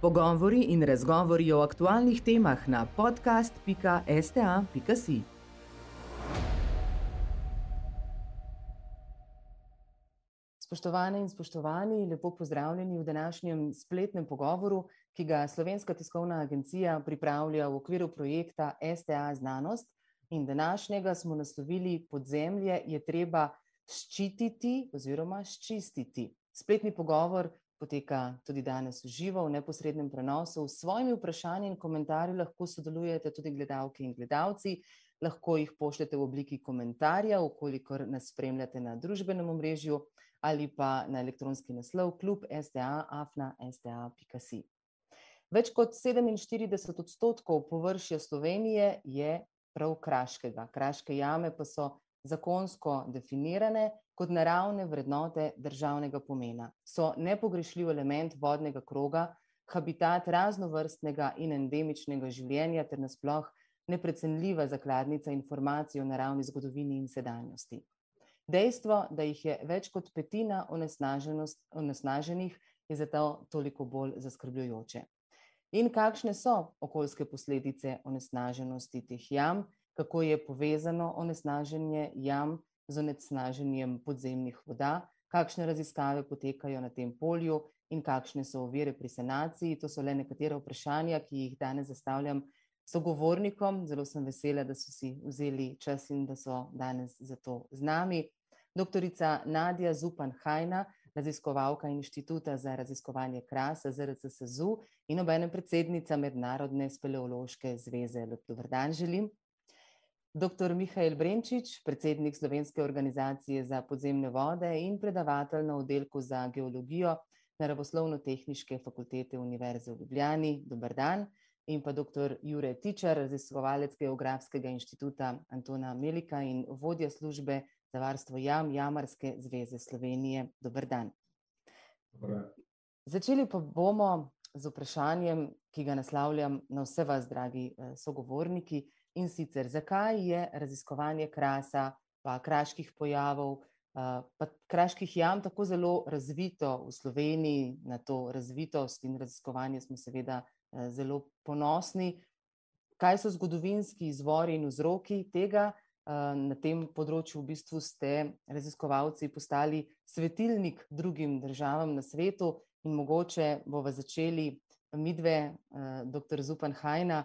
Pogovori in razgovori o aktualnih temah na podcast.sta.si. Spoštovane in spoštovani, lepo pozdravljeni v današnjem spletnem pogovoru, ki ga Slovenska tiskovna agencija pripravlja v okviru projekta STA Znanost. In današnjega smo naslovili podzemlje, je treba ščititi oziroma ščistiti. Spletni pogovor poteka tudi danes v živo, v neposrednem prenosu. S svojimi vprašanji in komentarji lahko sodelujete tudi gledalke in gledalci. Lahko jih pošljete v obliki komentarja, ukolikor nas spremljate na družbenem omrežju ali pa na elektronski naslov klub sta.afna.sta.si. Več kot 47 odstotkov površja Slovenije je prav kraškega. Kraške jame pa so zakonsko definirane kot naravne vrednote državnega pomena. So nepogrešljiv element vodnega kroga, habitat raznovrstnega in endemičnega življenja ter nasploh neprecenljiva zakladnica informacij o naravni zgodovini in sedanjosti. Dejstvo, da jih je več kot petina onesnaženih, je zato toliko bolj zaskrbljujoče. In kakšne so okoljske posledice onesnaženosti teh jam, kako je povezano onesnaženje jam z onesnaženjem podzemnih voda, kakšne raziskave potekajo na tem polju in kakšne so ovire pri sanaciji. To so le nekatera vprašanja, ki jih danes zastavljam sogovornikom. Zelo sem vesela, da so si vzeli čas in da so danes zato z nami. Doktorica Nadja Zupan Hajna, raziskovalka Inštituta za raziskovanje krasa ZRC SAZU in obenem predsednica Mednarodne speleološke zveze. Lep dober dan želim. Doktor Mihael Brenčič, predsednik Slovenske organizacije za podzemne vode in predavatelj na oddelku za geologijo Naravoslovno-tehniške fakultete Univerze v Ljubljani. Dober dan. In pa doktor Jure Tičar, raziskovalec Geografskega inštituta Antona Melika in vodja službe za varstvo jam Jamarske zveze Slovenije. Dober dan. Dober dan. Začeli pa bomo z vprašanjem, ki ga naslavljam na vse vas, dragi sogovorniki, in sicer zakaj je raziskovanje krasa pa kraških pojavov pa kraških jam tako zelo razvito v Sloveniji, na to razvitost in raziskovanje smo seveda zelo ponosni. Kaj so zgodovinski izvori in vzroki tega? Na tem področju v bistvu ste raziskovalci postali svetilnik drugim državam na svetu in mogoče bova začeli midve, doktor Zupan Hajna,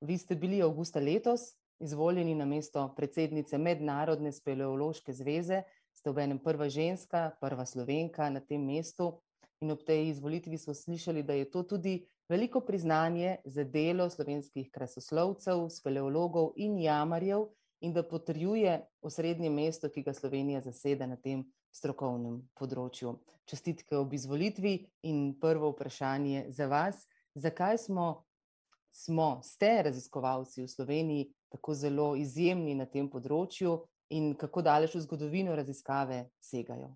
vi ste bili avgusta letos izvoljeni na mesto predsednice Mednarodne speleološke zveze, ste obenem prva ženska, prva Slovenka na tem mestu in ob tej izvolitvi smo slišali, da je to tudi veliko priznanje za delo slovenskih krasoslovcev, speleologov in jamarjev in da potrjuje osrednje mesto, ki ga Slovenija zaseda na tem strokovnem področju. Čestitke ob izvolitvi in prvo vprašanje za vas, zakaj smo, smo, ste raziskovalci v Sloveniji tako zelo izjemni na tem področju in kako daleč v zgodovino raziskave segajo?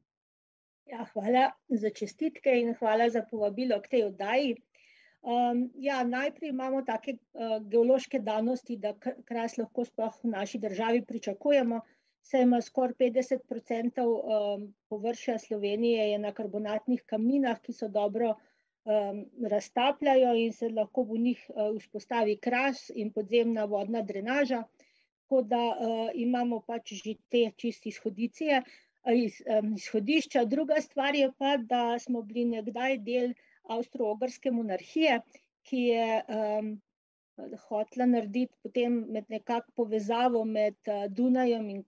Ja, hvala za čestitke in hvala za povabilo k tej oddaji. ja, najprej imamo take geološke danosti, da Kras lahko sploh v naši državi pričakujemo, saj ima skoraj petdeset procentov površja Slovenije je na karbonatnih kamninah, ki se dobro raztapljajo in se lahko v njih vzpostavi kras in podzemna vodna drenaža. Tako da imamo pač že te čisto izhodicije, izhodišča, druga stvar je pa, da smo bili nekdaj del Avstro-Ogrske monarhije, ki je hotela narediti potem med nekako povezavo med Dunajem in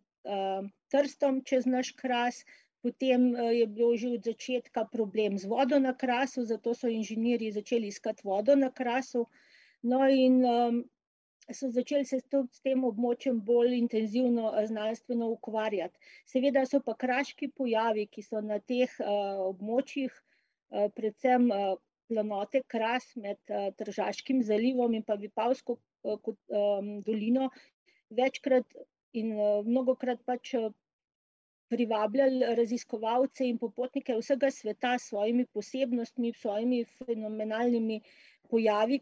Trstom čez naš Kras, potem je bil že od začetka problem z vodo na Krasu, zato so inženirji začeli iskati vodo na Krasu. No, in so začeli se s tem območjem bolj intenzivno znanstveno ukvarjati. Seveda so pa kraški pojavi, ki so na teh območjih, predvsem planote Kras med Tržaškim zalivom in pa Vipavsko dolino, večkrat in mnogokrat pač privabljali raziskovalce in popotnike vsega sveta s svojimi posebnostmi, svojimi fenomenalnimi pojavi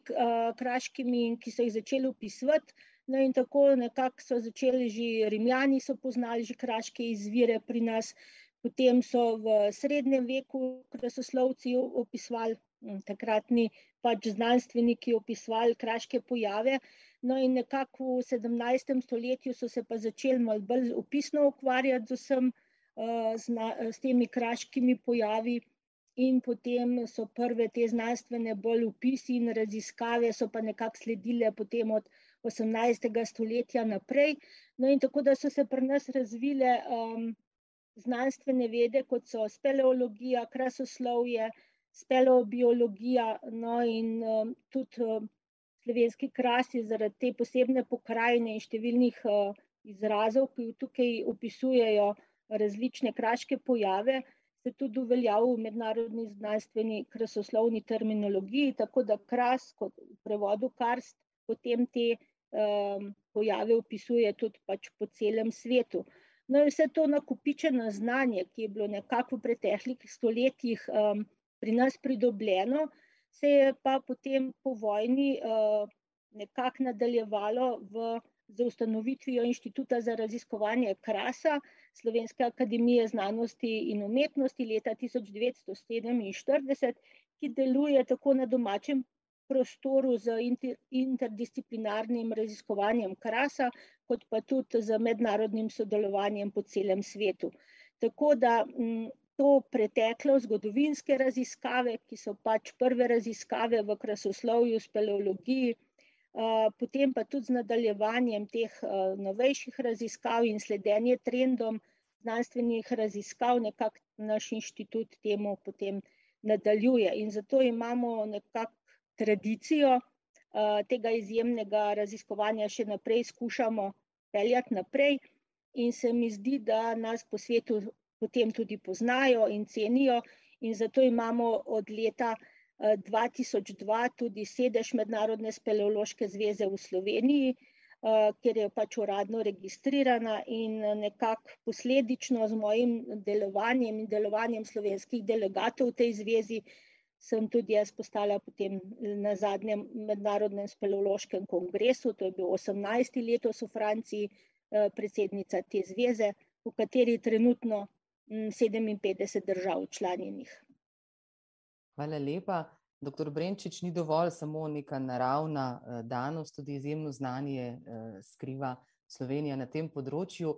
kraškimi, ki so jih začeli opisovati. No, in tako nekako so začeli že Rimljani so poznali že kraške izvire pri nas, Potem so v srednjem veku krasoslovci opisovali, takratni pač znanstveniki opisovali kraške pojave. No in nekako v sedemnajstem stoletju so se pa začeli malo bolj opisno ukvarjati z vsem, s temi kraškimi pojavi in potem so prve te znanstvene bolj opisi in raziskave so pa nekako sledile potem od osemnajstega stoletja naprej. No, in tako da so se pri nas razvile, znanstvene vede, kot so speleologija, krasoslovje, speleobiologija, no, in, tudi, slovenski Kras je zaradi te posebne pokrajine in številnih, izrazov, ki tukaj opisujejo različne kraške pojave, se tudi uveljavil v mednarodni znanstveni krasoslovni terminologiji, tako da Kras kot v prevodu karst potem te, pojave opisuje tudi pač po celem svetu. No, in vse to nakopičeno znanje, ki je bilo nekako v preteklih stoletjih, pri nas pridobljeno, se je pa potem po vojni, nekako nadaljevalo v, z ustanovitvijo Inštituta za raziskovanje Krasa Slovenske akademije znanosti in umetnosti leta tisoč devetsto sedeminštirideset, ki deluje tako na domačem prostoru z interdisciplinarnim raziskovanjem Krasa kot pa tudi z mednarodnim sodelovanjem po celem svetu. Tako da, to preteklo, zgodovinske raziskave, ki so pač prve raziskave v krasoslovju, speleologiji, potem pa tudi z nadaljevanjem teh, novejših raziskav in sledenje trendom znanstvenih raziskav nekako naš inštitut temu potem nadaljuje, in zato imamo nekako tradicijo, tega izjemnega raziskovanja še naprej skušamo peljati naprej. In se mi zdi, da nas po svetu potem tudi poznajo in cenijo. In zato imamo od leta, dva tisoč dva tudi sedež Mednarodne speleološke zveze v Sloveniji, kjer je pač uradno registrirana, in nekako posledično z mojim delovanjem in delovanjem slovenskih delegatov v tej zvezi sem tudi jaz postala potem na zadnjem mednarodnem speleološkem kongresu, to je bil osemnajsti letos v Franciji, predsednica te zveze, v kateri trenutno, sedeminpetdeset držav članinih. Hvala lepa. Doktor Brenčič, ni dovolj samo neka naravna, danost, tudi izjemno znanje, skriva Slovenija na tem področju.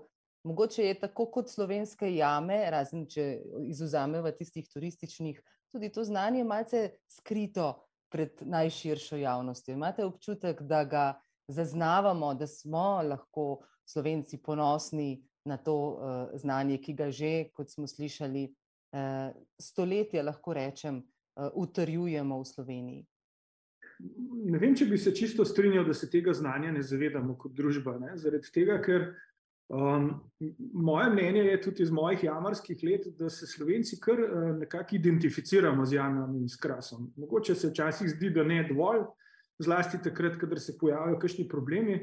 Mogoče je tako kot slovenske jame, razen če izvzameva tistih turističnih, tudi to znanje malce skrito pred najširšo javnostjo, imate občutek, da ga zaznavamo, da smo lahko Slovenci ponosni na to, znanje, ki ga že, kot smo slišali, stoletja, lahko rečem, utrjujemo v Sloveniji? Ne vem, če bi se čisto strinjal, da se tega znanja ne zavedamo kot družba, ne, zaradi tega, ker, moje mnenje je, tudi iz mojih jamarskih let, da se Slovenci kar, nekako identificiramo z jamami in s Krasom, mogoče se včasih zdi, da ne dovolj, zlasti takrat, kadar se pojavijo kakšni problemi,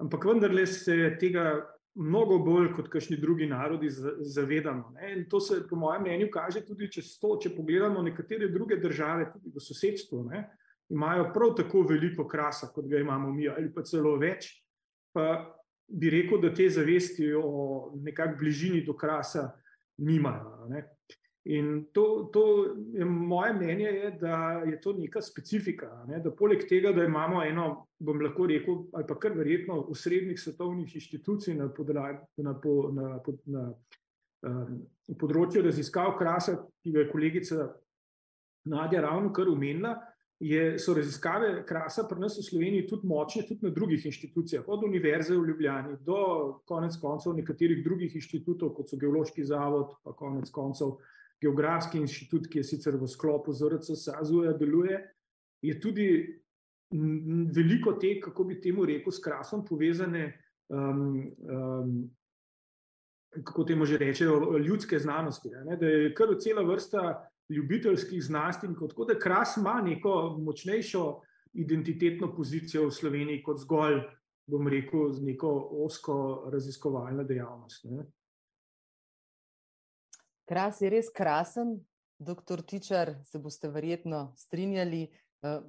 ampak vendarle se tega mnogo bolj kot kakšni drugi narodi zavedamo, ne, in to se po mojem mnenju kaže tudi čez to, če pogledamo nekatere druge države tudi v sosedstvu, ne, imajo prav tako veliko Krasa, kot ga imamo mi, ali pa celo več, pa bi rekel, da te zavesti o nekako bližini do Krasa nimajo, ne. In to, to je moje mnenje je, da je to neka specifika, ne, da poleg tega, da imamo eno, bom lahko rekel, ali pa kar verjetno osrednjih svetovnih inštitucij na na na na, področju raziskav Krasa, ki ga je kolegica Nadja ravnokar omenila, je, so raziskave Krasa pri nas v Sloveniji tudi močne tudi na drugih inštitucijah, od Univerze v Ljubljani do konec koncev nekaterih drugih inštitutov, kot so Geološki zavod pa konec koncev Geografski inštitut, ki je sicer v sklopu ZRC SAZU-ja deluje, je tudi veliko te, kako bi temu rekel, s Krasom povezane, kako temu že rečejo, ljudske znanosti, ne, da je kar cela vrsta ljubiteljskih znanstvenikov, tako da Kras ima neko močnejšo identitetno pozicijo v Sloveniji kot zgolj, bom rekel, neko ozko raziskovalno dejavnost, ne. Kras je res krasen, doktor Tičar, se boste verjetno strinjali,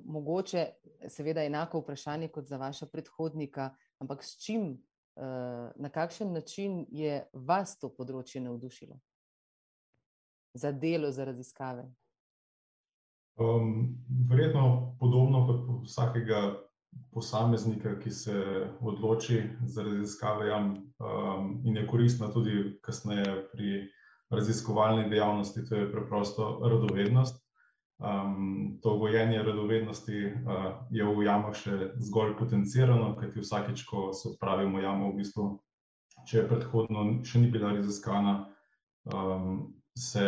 mogoče seveda enako vprašanje kot za vaša predhodnika, ampak s čim, na kakšen način je vas to področje navdušilo? za delo, za raziskave? Um, verjetno podobno kot vsakega posameznika, ki se odloči za raziskave jam um, in je koristna tudi kasneje pri raziskovalni dejavnosti, to je preprosto radovednost. Um, to gojenje radovednosti uh, je v jamah še zgolj potencirano, kajti vsakeč, ko se odpravimo jamo, v bistvu, če predhodno še ni bila raziskana, um, se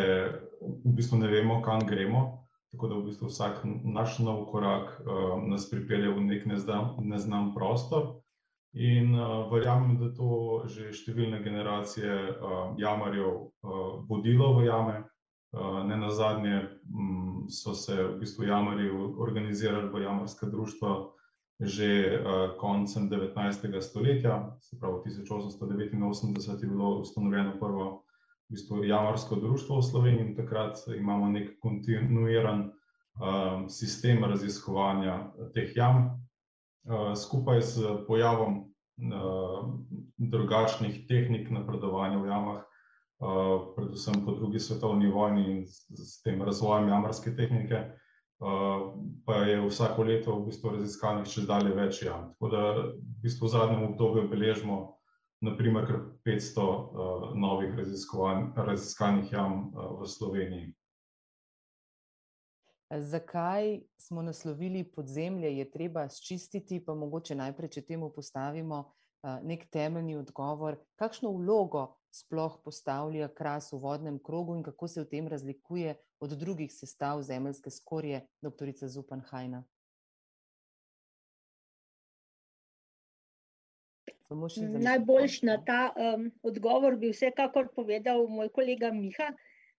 v bistvu ne vemo, kam gremo. Tako da v bistvu vsak naš nov korak uh, nas pripelje v nek neznan, neznan prostor. In uh, verjamem, da to že številne generacije uh, jamarjev uh, vodilo v jame. Uh, ne na zadnje um, so se v bistvu jamarji organizirali v jamarska društva že uh, koncem 19. stoletja, se pravi 1889 je bilo ustanovljeno prvo v bistvu jamarsko društvo v Sloveniji in takrat imamo nek kontinuiran uh, sistem raziskovanja teh jam. Uh, skupaj s pojavom uh, drugačnih tehnik napredovanja v jamah, uh, predvsem po drugi svetovni vojni in s, tem razvojem jamarske tehnike, pa je vsako leto v bistvu raziskanih čez dalje več jam. Tako da v bistvu v zadnjem obdobju beležimo naprimer kar 500 uh, novih raziskanih jam v Sloveniji. Zakaj smo naslovili podzemlje, je treba sčistiti, pa mogoče najprej, če temu postavimo nek temeljni odgovor, kakšno vlogo sploh postavlja kras v vodnem krogu in kako se v tem razlikuje od drugih sestav zemeljske skorje, doktorica Zupan Hajna. Najboljš na ta um, odgovor bi vsekakor povedal moj kolega Miha,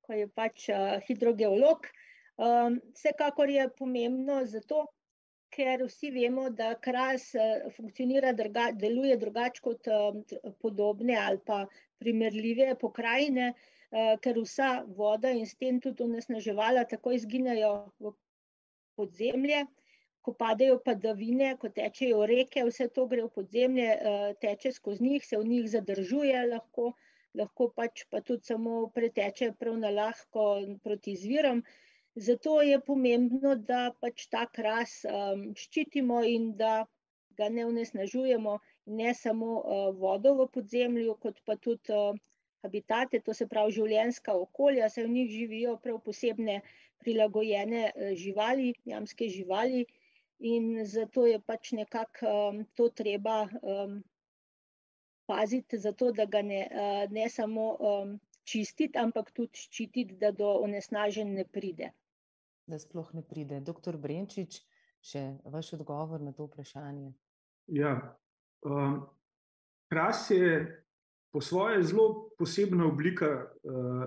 ko je pač uh, hidrogeolog. Um, vsekakor je pomembno zato, ker vsi vemo, da kras uh, funkcionira, druga, deluje drugače kot um, podobne ali pa primerljive pokrajine, uh, ker vsa voda in s tem tudi onesnaževala tako izginejo v podzemlje ko padejo padavine, ko tečejo reke, vse to gre v podzemlje, eh, teče skozi njih, se v njih zadržuje, lahko, lahko pač pa tudi samo preteče prav na lahko proti izvirom. Zato je pomembno, da pač ta kras um, ščitimo in da ga ne vnesnažujemo, ne samo uh, vodo v podzemlju, kot pa tudi uh, habitate, to se pravi življenjska okolja, se v njih živijo prav posebne prilagojene uh, živali, jamske živali, in zato je pač nekako um, to treba um, paziti, zato da ga ne, uh, ne samo um, čistiti, ampak tudi ščititi, da do onesnažen ne pride. Da sploh ne pride. Doktor Brenčič, še vaš odgovor na to vprašanje. Ja, um, kras je po svoje zelo posebna oblika uh,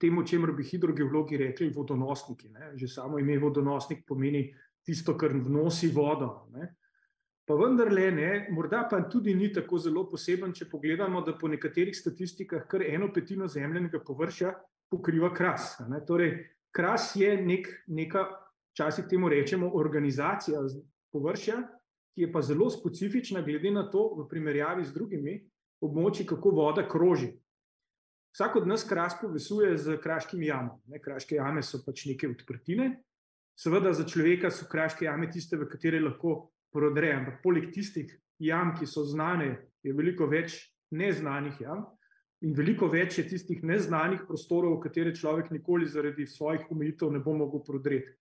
temu, čemer bi hidrogeologi rekli vodonosniki. Ne? Že samo ime vodonosnik pomeni tisto, kar nosi vodo. Ne. Pa vendarle, ne, morda pa tudi ni tako zelo poseben, če pogledamo, da po nekaterih statistikah kar eno petino zemljenega površja pokriva kras. Torej, kras je nek, neka, včasih temu rečemo, organizacija površja, ki je pa zelo specifična, glede na to, v primerjavi z drugimi območji, kako voda kroži. Vsak od nas kras povezuje z kraškimi jamami. Kraške jame so pač neke odprtine, Seveda za človeka so kraške jame tiste, v katere lahko prodre, ampak poleg tistih jam, ki so znane, je veliko več neznanih jam in veliko več je tistih neznanih prostorov, v katere človek nikoli zaradi svojih omejitev ne bo mogel prodreti.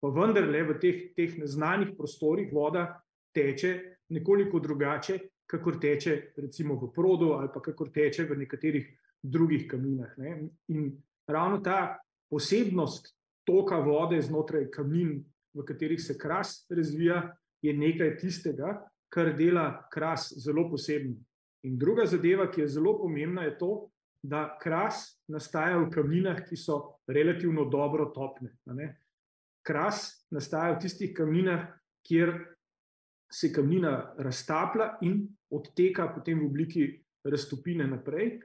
Pa vendarle v teh, teh neznanih prostorih voda teče nekoliko drugače, kakor teče recimo v produ ali pa kakor teče v nekaterih drugih kamninah. Ne? In ravno ta posebnost toka vode znotraj kamnin, v katerih se kras razvija, je nekaj tistega, kar dela kras zelo poseben. In druga zadeva, ki je zelo pomembna, je to, da kras nastaja v kamninah, ki so relativno dobro topne. Kras nastaja v tistih kamninah, kjer se kamnina raztaplja in odteka potem v obliki raztopine naprej,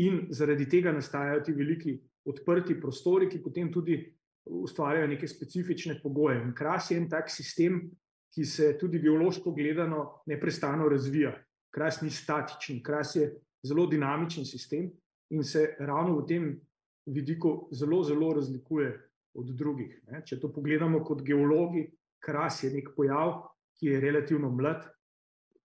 in zaradi tega nastajajo ti veliki odprti prostori, ki potem tudi ustvarjajo neke specifične pogoje. In kras je en tak sistem, ki se tudi geološko gledano neprestano razvija. Kras ni statičen, kras je zelo dinamičen sistem in se ravno v tem vidiku zelo, zelo razlikuje od drugih. Ne. Če to pogledamo kot geologi, kras je nek pojav, ki je relativno mlad,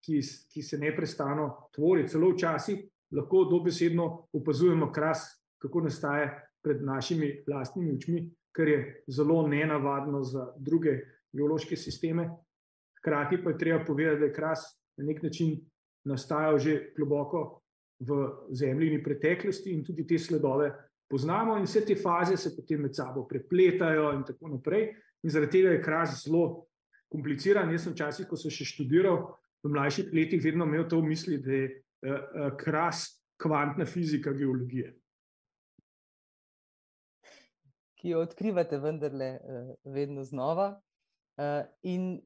ki, ki se neprestano tvori, celo včasih lahko dobesedno opazujemo kras, kako nastaja pred našimi lastnimi očmi, kar je zelo nenavadno za druge geološke sisteme. Hkrati pa je treba povedati, da je kras na nek način nastajal že globoko v zemljini preteklosti in tudi te sledove poznamo, in vse te faze se potem med sabo prepletajo, in tako naprej. In zaradi tega je kras zelo kompliciran. Jaz sem včasih, ko sem še študiral, v mlajših letih, vedno imel to v misli, da je uh, kras kvantna fizika geologije. Ki jo odkrivate, vendarle, uh, vedno znova. In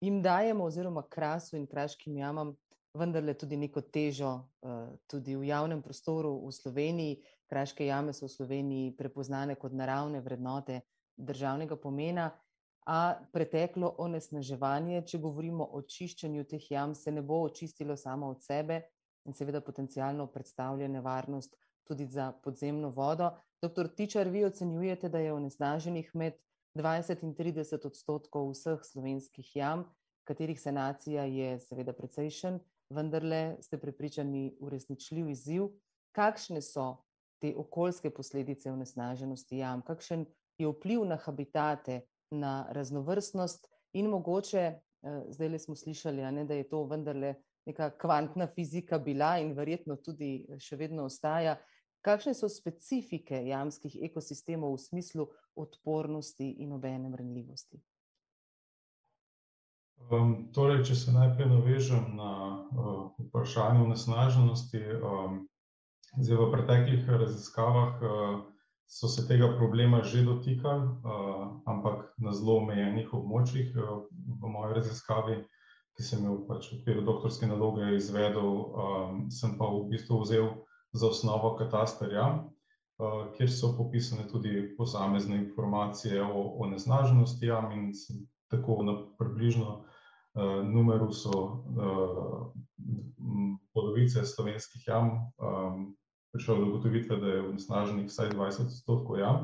jim dajemo, oziroma krasu in kraškim jamam, vendarle tudi neko težo, uh, tudi v javnem prostoru v Sloveniji. Kraške jame so v Sloveniji prepoznane kot naravne vrednote državnega pomena, a preteklo onesnaževanje, če govorimo o čiščenju teh jam, se ne bo očistilo samo od sebe in seveda potencialno predstavlja nevarnost tudi za podzemno vodo. Doktor Tičar, vi ocenjujete, da je onesnaženih med 20 in 30 odstotkov vseh slovenskih jam, katerih sanacija je seveda precejšen, vendarle ste prepričani uresničljiv izziv. Kakšne so te okoljske posledice onesnaženosti jam, kakšen je vpliv na habitate, na raznovrstnost in mogoče, eh, zdaj le smo slišali, ne, da je to vendarle neka kvantna fizika bila in verjetno tudi eh, še vedno ostaja. Kakšne so specifike jamskih ekosistemov v smislu odpornosti in obene mrnljivosti? Um, torej, če se najprej navežem na uh, vprašanje onesnaženosti, um, Zdaj, v preteklih raziskavah uh, so se tega problema že dotikali, uh, ampak na zelo omejenih območjih. Uh, v moji raziskavi, ki sem jo pač v okviru doktorske naloge izvedel, um, sem pa v bistvu vzel za osnovo katastarja, uh, kjer so popisane tudi posamezne informacije o, o nesnaženosti jam in tako na približno. Uh, numeru so uh, polovice slovenskih jam, um, prišel do ugotovitve, da je onesnaženih vsaj 20 odstotkov jam.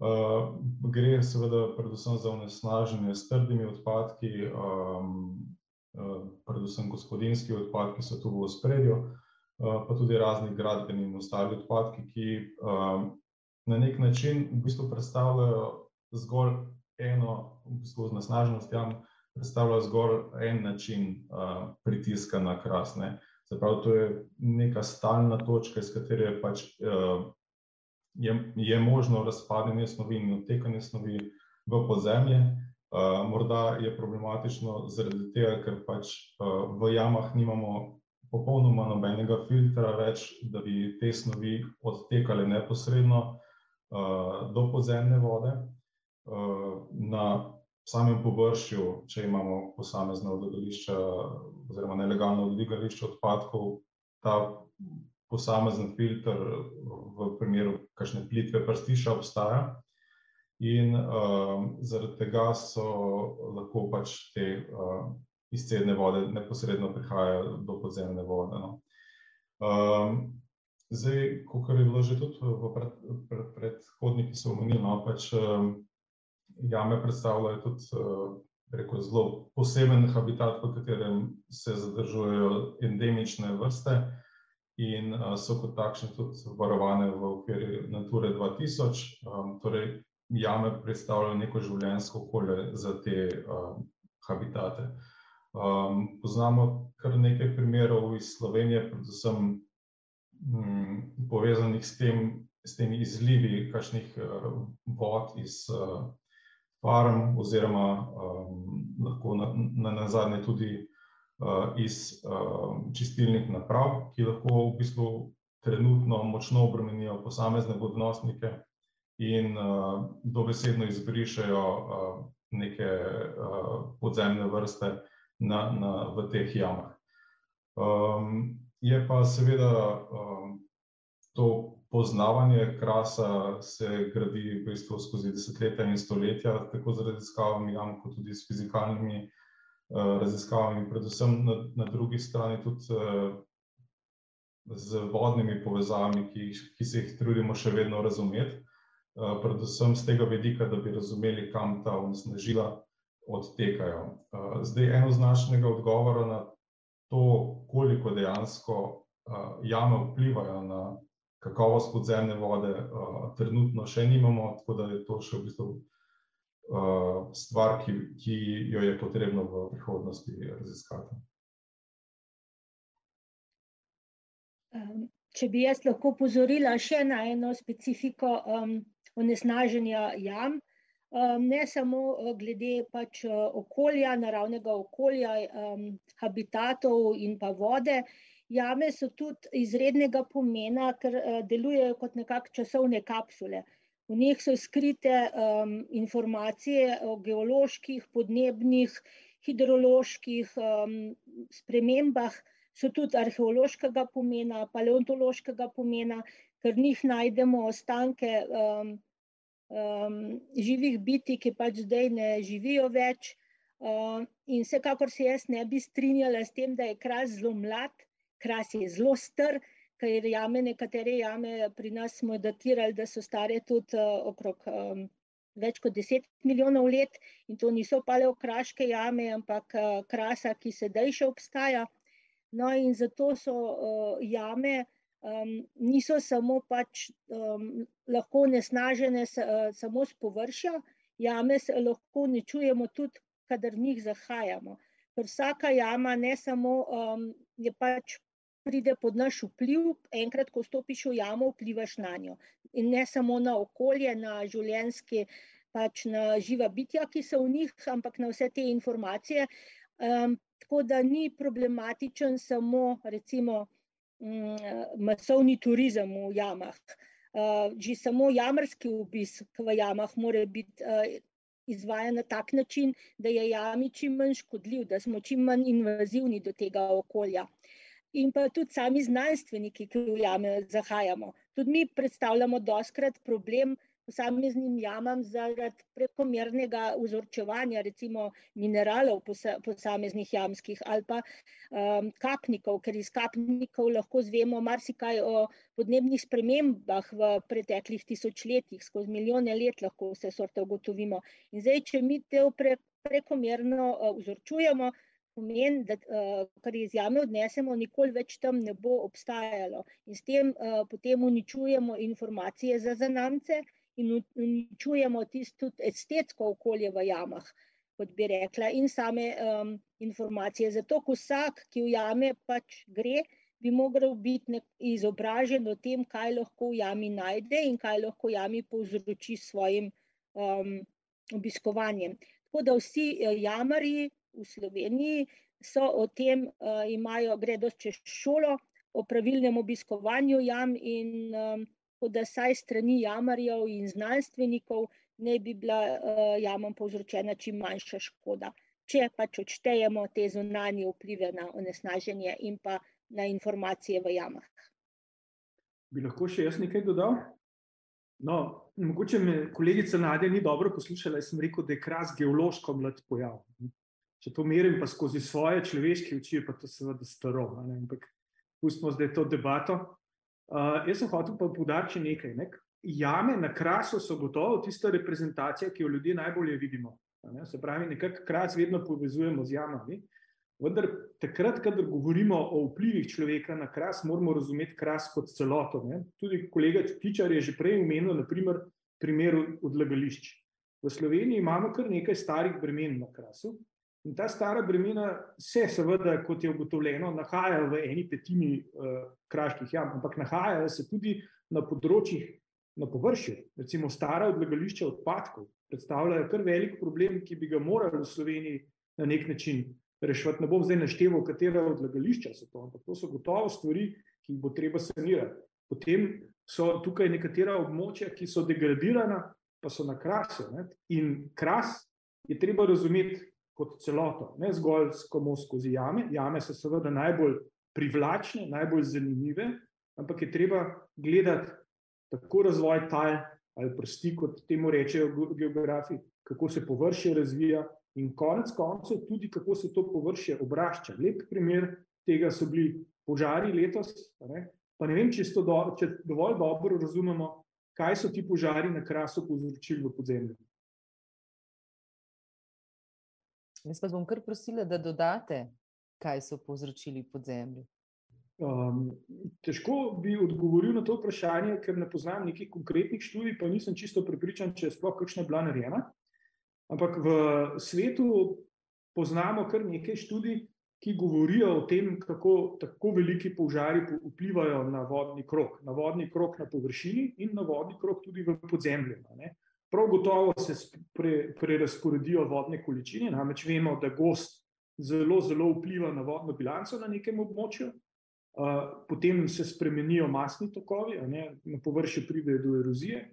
Uh, gre seveda predvsem za onesnaženje s trdimi odpadki, um, uh, predvsem gospodinski odpadki so tu v spredju, uh, pa tudi razni gradbeni in ostali odpadki, ki um, na nek način v bistvu predstavljajo zgolj eno, v bistvu onesnaženost jam, predstavljajo zgolj en način uh, pritiska na krasne. Uh, Se pravi, to je neka stalna točka, iz katere je, pač, uh, je, je možno razpadanje snovi in odtekanje snovi v podzemlje. Uh, morda je problematično zaradi tega, ker pač uh, v jamah nimamo popolnoma nobenega filtra več, da bi te snovi odtekale neposredno uh, do podzemne vode. Uh, na samem površju, če imamo posamezna odlagališča oziroma nelegalno odlagališče odpadkov, ta posamezen filter v primeru kakšne plitve prstiša obstaja. In uh, zaradi tega so lahko pač te uh, izcedne vode neposredno prihajajo do podzemne vode. No. Um, zdaj, kot je bilo že tudi v pred, pred, predhodniki so omenili, no, pač um, jame predstavljajo tudi eh, rekel, zelo poseben habitat, v katerem se zadržujejo endemične vrste in eh, so kot takšne tudi varovane v okviru Nature 2000. Um, torej, jame predstavljajo neko življenjsko okolje za te habitate. Um, poznamo kar nekaj primerov iz Slovenije, predvsem um, povezanih s, tem, s temi izlivi, kakšnih uh, vod iz uh, farm, oziroma um, lahko na, na, na zadnje tudi uh, iz uh, čistilnih naprav, ki lahko v bistvu trenutno močno obremenijo posamezne vodnosnike in uh, dobesedno izbrišajo uh, neke uh, podzemne vrste na, na, v teh jamah. Um, je pa seveda um, to poznavanje krasa se gradi v bistvu skozi desetletja in stoletja, tako z raziskavami, kot tudi s fizikalnimi uh, raziskavami. Predvsem na, na drugi strani tudi uh, z vodnimi povezavami, ki, ki se jih trudimo še vedno razumeti, predvsem z tega vidika, da bi razumeli, kam ta onesnažila odtekajo. Zdaj, enoznačnega odgovora na to, koliko dejansko jame vplivajo na kakovost podzemne vode, trenutno še nimamo, tako da je to še v bistvu stvar, ki, ki jo je potrebno v prihodnosti raziskati. Če bi jaz lahko opozorila še na eno specifiko onesnaženja jam, ne samo glede pač okolja, naravnega okolja, habitatov in pa vode, jame so tudi izrednega pomena, ker delujejo kot nekako časovne kapsule. V njih so skrite informacije o geoloških, podnebnih, hidroloških spremembah, so tudi arheološkega pomena, paleontološkega pomena, ker v njih najdemo ostanke živih bitij, ki pač zdaj ne živijo več. In vsekakor se jaz ne bi strinjala s tem, da je Kras zelo mlad, Kras je zelo star, ker jame, nekatere jame pri nas smo datirali, da so stare tudi okrog več kot deset milijonov let, in to niso paleokraške jame, ampak Krasa, ki sedaj še obstaja. No, in zato so jame niso samo pač lahko onesnažene samo s površja, jame lahko uničujemo tudi, kadar v njih zahajamo. Ker vsaka jama ne samo je pač pride pod naš vpliv, enkrat, ko vstopiš v jamo, vplivaš nanjo. In ne samo na okolje, na življenjske, pač na živa bitja, ki so v njih, ampak na vse te informacije. Tako da ni problematičen samo recimo masovni turizem v jamah. Že samo jamarski obisk v jamah mora biti izvajan na tak način, da je jami čim manj škodljiv, da smo čim manj invazivni do tega okolja. In pa tudi sami znanstveniki, ki v jame zahajamo. Tudi mi predstavljamo dostikrat problem posameznim jamam zaradi prekomernega vzorčevanja, recimo mineralov posameznih jamskih ali pa kapnikov, ker iz kapnikov lahko izvemo marsikaj o podnebnih spremembah v preteklih tisočletjih, skozi milijone let lahko vse sorte ugotovimo. In zdaj, če mi to prekomerno vzorčujemo, pomeni, da kar iz jame odnesemo, nikoli več tam ne bo obstajalo. In s tem potem uničujemo informacije za zanamce in uničujemo tisto estetsko okolje v jamah, kot bi rekla, in same informacije, zato ko vsak, ki v jame pač gre, bi mogel biti izobražen o tem, kaj lahko v jami najde in kaj lahko v jami povzroči s svojim obiskovanjem. Tako da vsi jamarji v Sloveniji so o tem, imajo, gredo čez šolo o pravilnem obiskovanju jam in tako da vsaj s strani jamarjev in znanstvenikov naj bi bila jamam povzročena čim manjša škoda. Če pač odštejemo te zunanje vplive na onesnaženje in pa na informacije v jamah. Bi lahko še jaz nekaj dodal? No, mogoče me kolegica Nadja ni dobro poslušala, jaz sem rekel, da je Kras geološko mlad pojav. Če to merim pa skozi svoje človeške oči, pa to seveda staro, ampak pustimo zdaj to debato. Jaz sem hotel pa poudariti še nekaj, ne. Jame na Krasu so gotovo tista reprezentacija, ki jo ljudje najbolje vidimo, ne, se pravi, nekako Kras vedno povezujemo z jamami, vendar takrat, kadar govorimo o vplivih človeka na Kras, moramo razumeti Kras kot celoto, ne. Tudi kolega Tičar je že prej omenil na primer primer odlagališč. V Sloveniji imamo kar nekaj starih bremen na Krasu in ta stara bremena se seveda, kot je ugotovljeno, nahajajo v eni petini kraških jam, ampak nahajajo se tudi na področjih, na površju, recimo stara odlagališča odpadkov predstavljajo kar velik problem, ki bi ga morali v Sloveniji na neki način reševati. Ne bom zdaj našteval, katera odlagališča so to, ampak to so gotovo stvari, ki jih bo treba sanirati. Potem so tukaj nekatera območja, ki so degradirana, pa so na Krasu, ne, in Kras je treba razumeti kot celoto, ne zgolj samo skozi jame, jame so seveda najbolj privlačne, najbolj zanimive, ampak je treba gledati tako razvoj tal ali prsti, kot temu rečejo geografi, kako se površje razvija, in konec koncev tudi, kako se to površje obrašča. Lep primer tega so bili požari letos, ne, Pa ne vem, če, do, če dovolj dobro razumemo, kaj so ti požari na krasu povzročili v podzemlju. Jaz pa bom kar prosila, da dodate, kaj so povzročili podzemlju. Um, težko bi odgovoril na to vprašanje, ker ne poznam nekih konkretnih študij, pa nisem čisto prepričan, če je sploh kakšna bila narejena. Ampak v svetu poznamo kar nekaj študij, ki govorijo o tem, kako tako veliki požari vplivajo na vodni krok, na vodni krok na površini in na vodni krok tudi v podzemlju. Prav gotovo se prerasporedijo pre vodne količine, namreč vemo, da gost zelo, zelo vpliva na vodno bilanco na nekem območju. Potem se spremenijo masni tokovi, na površju pride do erozije.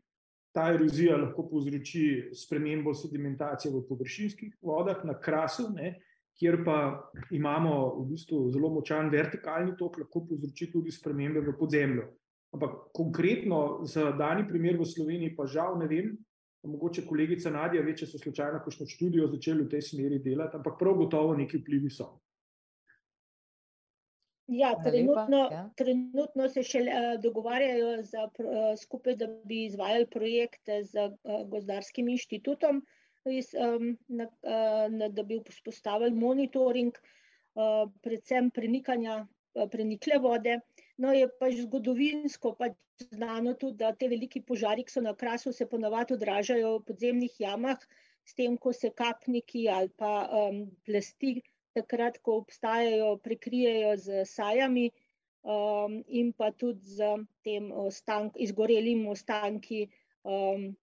Ta erozija lahko povzroči spremembo sedimentacije v površinskih vodah na krasu, ne, kjer pa imamo v bistvu zelo močan vertikalni tok, lahko povzroči tudi spremembe v podzemlju. Ampak konkretno za dani primer v Sloveniji pa žal ne vem, mogoče kolegica Nadja ve, če so slučajno kakšno študijo začeli v tej smeri delati, ampak prav gotovo neki vplivi so. Ja, trenutno, ja. trenutno se še uh, dogovarjajo za, uh, skupaj, da bi izvajali projekte z uh, gozdarskim inštitutom, iz, um, na, uh, na, da bi vzpostavili monitoring, uh, predvsem prenikanja uh, prenikle vode. No, je pač zgodovinsko pač znano tudi, da te veliki požari, ki so na krasu, se ponavadi odražajo v podzemnih jamah, s tem, ko se kapniki ali pa um, plasti, takrat, ko obstajajo, prekrijejo z sajami um, in pa tudi z tem ostank, izgorelim ostanki um,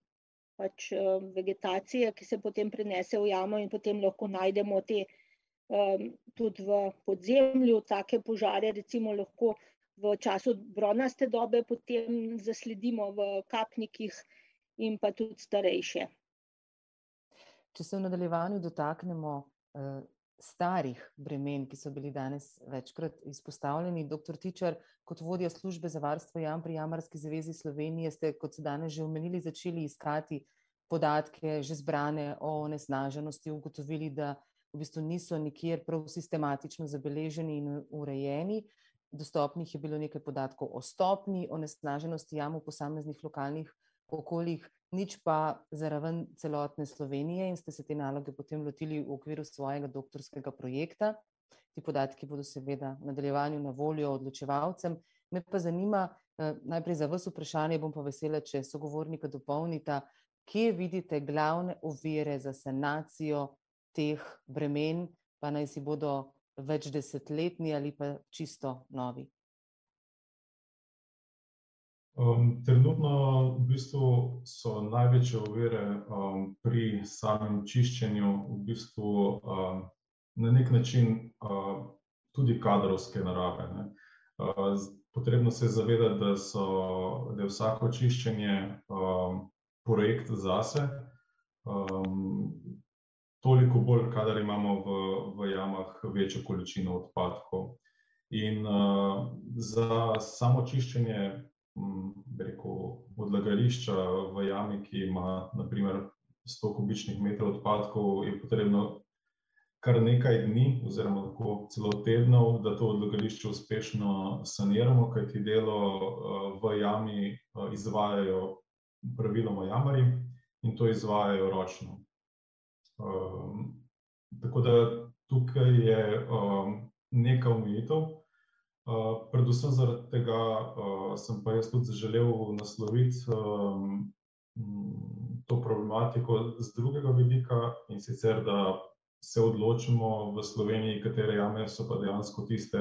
pač, um, vegetacije, ki se potem prenese v jamo, in potem lahko najdemo te um, tudi v podzemlju, take požare, recimo lahko v času bronaste dobe, potem zasledimo v kapnikih in pa tudi starejše. Če se v nadaljevanju dotaknemo uh, starih bremen, ki so bili danes večkrat izpostavljeni, doktor Tičar, kot vodja službe za varstvo jam pri Jamarski zvezi Slovenije, ste, kot se danes že omenili, začeli iskati podatke, že zbrane o onesnaženosti, ugotovili, da v bistvu niso nikjer prav sistematično zabeleženi in urejeni. Dostopnih je bilo nekaj podatkov o stopni onesnaženosti jam v posameznih lokalnih okoljih, nič pa za raven celotne Slovenije in ste se te naloge potem lotili v okviru svojega doktorskega projekta. Ti podatki bodo seveda v nadaljevanju na voljo odločevalcem. Me pa zanima, eh, najprej za vas vprašanje, bom pa vesela, če sogovornika dopolnita, kje vidite glavne ovire za sanacijo teh bremen, pa naj si bodo več desetletni ali pa čisto novi. Um, trenutno v bistvu so največje ovire um, pri samem čiščenju, v bistvu um, na nek način uh, tudi kadrovske narave. Uh, potrebno se je zavedati, da, so, da je vsako čiščenje um, projekt zase. Um, toliko bolj, kadar imamo v, v jamah večjo količino odpadkov. In uh, za samo čiščenje rekel, odlagališča v jami, ki ima naprimer 100 kubičnih metrov odpadkov, je potrebno kar nekaj dni, oziroma celo tednov, da to odlagališče uspešno saniramo, kajti delo v jami izvajajo praviloma jamari in to izvajajo ročno. Um, tako da tukaj je um, nekaj omejitev. Uh, predvsem zaradi tega uh, sem pa jaz tudi želel nasloviti um, to problematiko z drugega vidika in sicer, da se odločimo v Sloveniji, katere jame so pa dejansko tiste,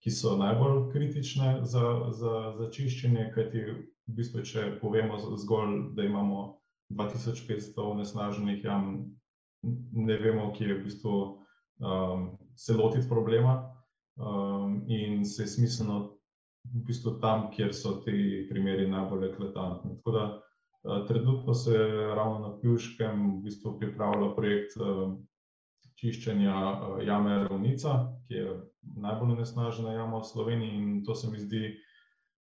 ki so najbolj kritične za, za, za čiščenje. Kajti, v bistvu, če povemo zgolj, da imamo 2500 onesnaženih jam, ne vemo, kje je v bistvu um, se lotiti problema um, in se je smiselno v bistvu tam, kjer so ti primeri najbolj eklatantni. Tako da uh, trenutno se ravno na Pjuškem v bistvu pripravlja projekt uh, čiščenja uh, jame Ravnica, ki je najbolj onesnažena jama v Sloveniji in to se mi zdi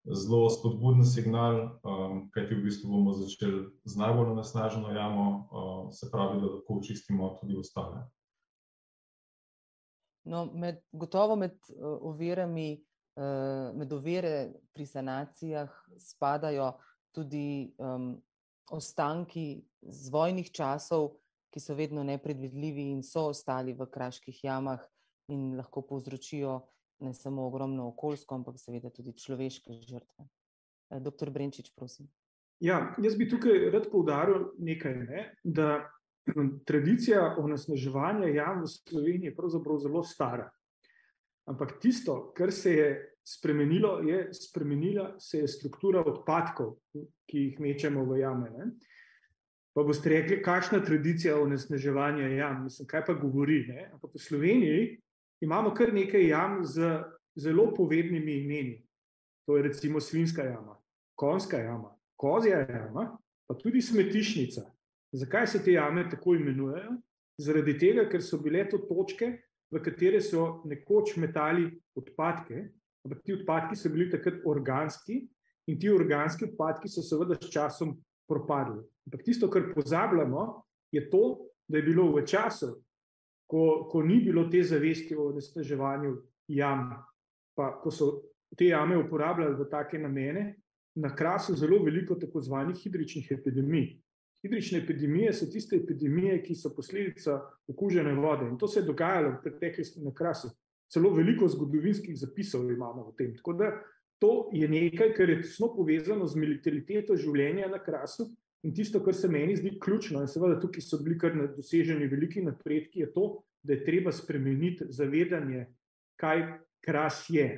zelo spodbuden signal, um, kajti v bistvu bomo začeli z najbolj onesnaženo jamo, uh, se pravi, da lahko očistimo tudi ostale. No, med, gotovo med uh, ovirami med ovire pri sanacijah spadajo tudi um, ostanki z vojnih časov, ki so vedno nepredvidljivi in so ostali v kraških jamah in lahko povzročijo ne samo ogromno okoljsko, ampak seveda tudi človeške žrtve. Doktor Brenčič, prosim. Ja, jaz bi tukaj rad poudaril nekaj, ne, da tradicija onesnaževanja jam v Sloveniji je pravzaprav zelo stara. Ampak tisto, kar se je spremenilo, je spremenila se je struktura odpadkov, ki jih mečemo v jame. Ne. Pa boste rekli, kakšna tradicija onesnaževanja jam, mislim, kaj pa govori. Ne. Ampak v Sloveniji imamo kar nekaj jam z zelo povednimi imeni. To je recimo svinska jama, konska jama, kozja jama, pa tudi smetišnica. Zakaj se te jame tako imenujejo? Zaradi tega, ker so bile to točke, v katere so nekoč metali odpadke, ampak ti odpadki so bili takrat organski in ti organski odpadki so seveda s časom propadli. Ampak tisto, kar pozabljamo, je to, da je bilo v času, ko, ko ni bilo te zavesti o nestaževanju jam, pa ko so te jame uporabljali v take namene, na krasu zelo veliko tako zvanih hidričnih epidemij. Hidrične epidemije so tiste epidemije, ki so posledica okužene vode. In to se je dogajalo v preteklosti na krasu. Celo veliko zgodovinskih zapisov imamo o tem. Tako da to je nekaj, kar je tesno povezano z militariteto življenja na krasu. In tisto, kar se meni zdi ključno, in seveda tukaj so bili kar doseženi veliki napredki, je to, da je treba spremeniti zavedanje, kaj kras je.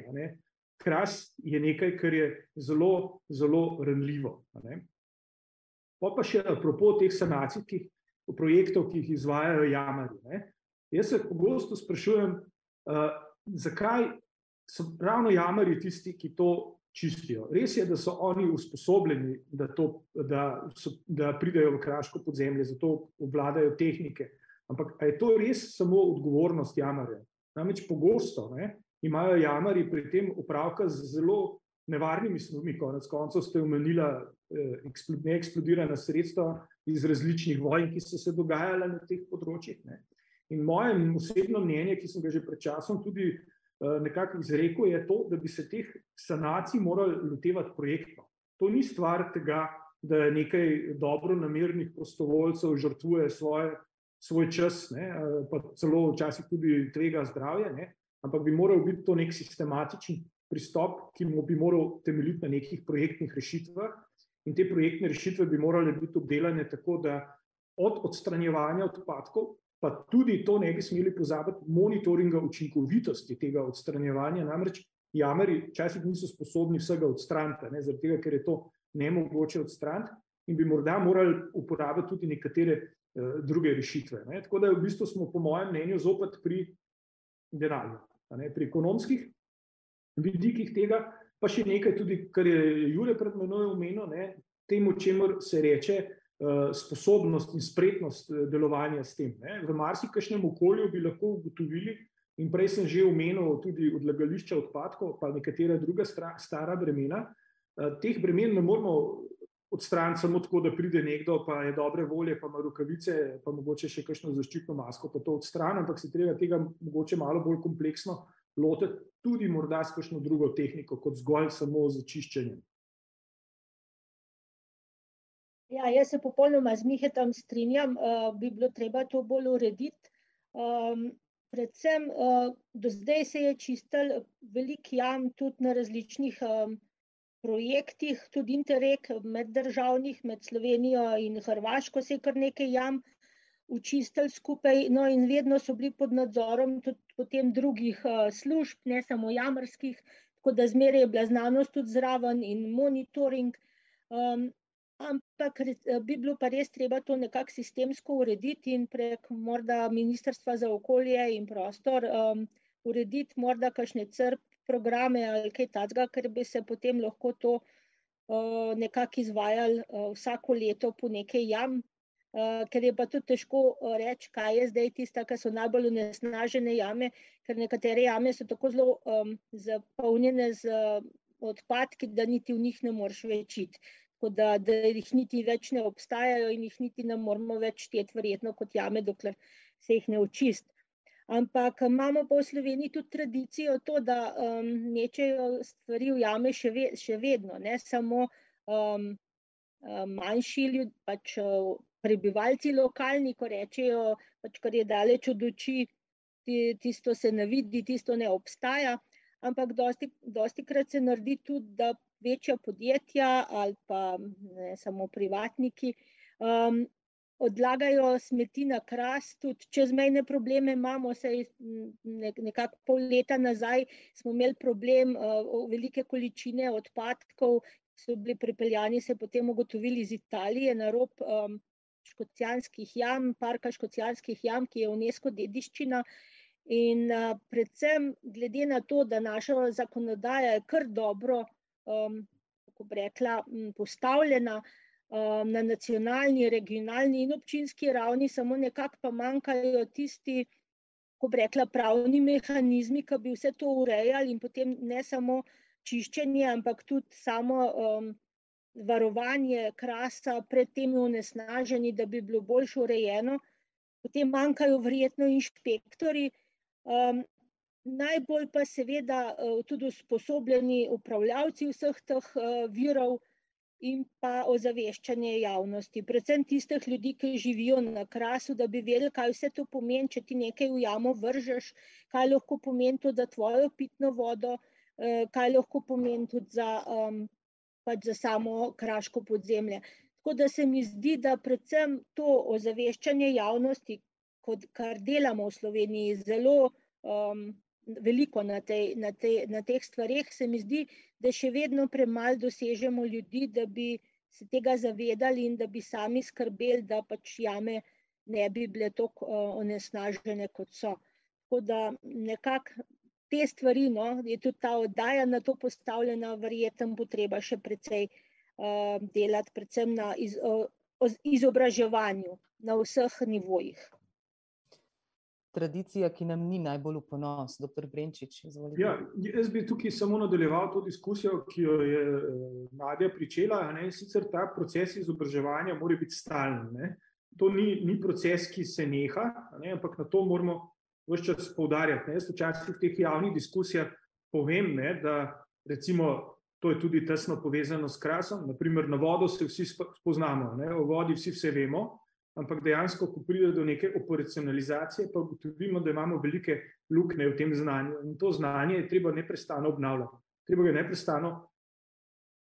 Kras je nekaj, kar je zelo, zelo ranljivo. Pa pa še apropo teh sanacijskih projektov, ki jih izvajajo jamari. Ne. Jaz se pogosto sprašujem, uh, zakaj so ravno jamari tisti, ki to čistijo. Res je, da so oni usposobljeni, da, to, da, so, da pridejo v kraško podzemlje, zato obvladajo tehnike. Ampak je to res samo odgovornost jamarja? Namreč pogosto ne, imajo jamari pri tem upravka z zelo nevarnimi snovmi. Konec koncev ste omenili eh, neeksplodirana sredstva iz različnih vojn, ki so se dogajale na teh področjih. Ne. In moje osebno mnenje, ki sem ga že pred časom tudi nekako izrekel, je to, da bi se teh sanacij morali lotevati projektno. To ni stvar tega, da nekaj dobro namernih prostovoljcev žrtvuje svoje, svoj čas, ne, eh, pa celo včasih tudi tvega zdravje, ne, ampak bi moral biti to nek sistematičen pristop, ki bi moral temeljiti na nekih projektnih rešitvah. In te projektne rešitve bi morale biti obdelane tako, da od odstranjevanja odpadkov, pa tudi to ne bi smeli pozabiti, monitoringa učinkovitosti tega odstranjevanja. Namreč jameri včasih niso sposobni vsega odstraniti, ne, zaradi tega, ker je to ne mogoče odstraniti in bi morda morali uporabiti tudi nekatere uh, druge rešitve. Ne. Tako da v bistvu smo, po mojem mnenju, zopet pri denarju, pri ekonomskih vidikih tega, pa še nekaj, tudi, kar je Jure pred menoj omenil, temu, čemu se reče sposobnost in spretnost eh, delovanja s tem. Ne. V marsikšnem okolju bi lahko ugotovili, in prej sem že omenil tudi odlagališča odpadkov, pa nekatera druga stara bremena. Uh, teh bremen ne moramo odstraniti samo tako, da pride nekdo, pa je dobre volje, pa ima rokavice, pa mogoče še kakšno zaščitno masko, pa to odstrani, ampak se treba tega mogoče malo bolj kompleksno lotiti tudi morda s kakšno drugo tehniko, kot zgolj samo z čiščenjem. Ja, jaz se popolnoma z Mihetom strinjam, uh, bi bilo treba to bolj urediti. Um, predvsem uh, do zdaj se je čistil velik jam tudi na različnih um, projektih, tudi interreg meddržavnih, med Slovenijo in Hrvaško se je kar nekaj jam učistili skupaj, no in vedno so bili pod nadzorom tudi potem drugih uh, služb, ne samo jamrskih, tako da zmeraj je bila znanost tudi zraven in monitoring. Um, ampak bi bilo pa res treba to nekako sistemsko urediti in prek morda Ministrstva za okolje in prostor um, urediti morda kakšne crp programe ali kaj takega, ker bi se potem lahko to uh, nekako izvajali uh, vsako leto po nekaj jam, Uh, ker je pa tudi težko reči, kaj je zdaj tista, ki so najbolj unesnažene jame, ker nekatere jame so tako zelo um, zapolnjene z uh, odpadki, da niti v njih ne moreš več iti. Tako da, da jih niti več ne obstajajo in jih niti ne moramo več šteti, verjetno kot jame, dokler se jih ne očist. Ampak imamo pa v Sloveniji tudi tradicijo to, da um, mečejo stvari v jame še, ve, še vedno, ne samo um, manjši ljudje, pač prebivalci lokalni, ko rečejo, pač kar je daleč od oči, tisto se ne vidi, tisto ne obstaja. Ampak dosti, dosti krat se naredi tudi, da večja podjetja ali pa ne samo privatniki um, odlagajo smeti na kras, tudi čezmejne probleme imamo, saj nekako pol leta nazaj smo imeli problem uh, velike količine odpadkov, so bili pripeljani, se potem ugotovili iz Italije na rob um, škocijanskih jam, parka škocijanskih jam, ki je UNESCO dediščina. In uh, predvsem glede na to, da naša zakonodaja je kar dobro um, kako bi rekla, postavljena um, na nacionalni, regionalni in občinski ravni, samo nekako pa manjkajo tisti, kako bi rekla, pravni mehanizmi, ki bi vse to urejali in potem ne samo čiščenje, ampak tudi samo um, varovanje krasa pred temi onesnaženji, da bi bilo boljše urejeno. Potem manjkajo verjetno inšpektori, um, najbolj pa seveda eh, tudi usposobljeni upravljavci vseh teh eh, virov in pa ozaveščanje javnosti, predvsem tistih ljudi, ki živijo na krasu, da bi vedeli, kaj vse to pomeni, če ti nekaj v jamo vržeš, kaj lahko pomeni to za tvojo pitno vodo, eh, kaj lahko pomeni tudi za, pač za samo kraško podzemlje. Tako da se mi zdi, da predvsem to ozaveščanje javnosti, kot kar delamo v Sloveniji, zelo um, veliko na, tej, na, tej, na teh stvarih, se mi zdi, da še vedno premalo dosežemo ljudi, da bi se tega zavedali in da bi sami skrbeli, da pač jame ne bi bile tako uh, onesnažene, kot so. Tako da nekako te stvari, no, je tudi ta oddaja na to postavljena, verjetno bo treba še precej uh, delati, predvsem na iz, uh, izobraževanju na vseh nivojih tradicija, ki nam ni najbolj v ponos, doktor Brenčič. Ja, jaz bi tukaj samo nadaljeval to diskusijo, ki jo je eh, Nadja pričela. Ne? Sicer ta proces izobraževanja mora biti stalen. Ne? To ni, ni proces, ki se neha, ne? ampak na to moramo vse čas poudarjati. Jaz včasih v teh javnih diskusijah povem, ne, da recimo. To je tudi tesno povezano s krasom. Naprimer, na vodo se vsi spoznamo, ne? o vodi vsi vse vemo, ampak dejansko, ko pride do neke operacionalizacije, pa ugotovimo, da imamo velike luknje v tem znanju. In to znanje je treba neprestano obnavljati. Treba ga neprestano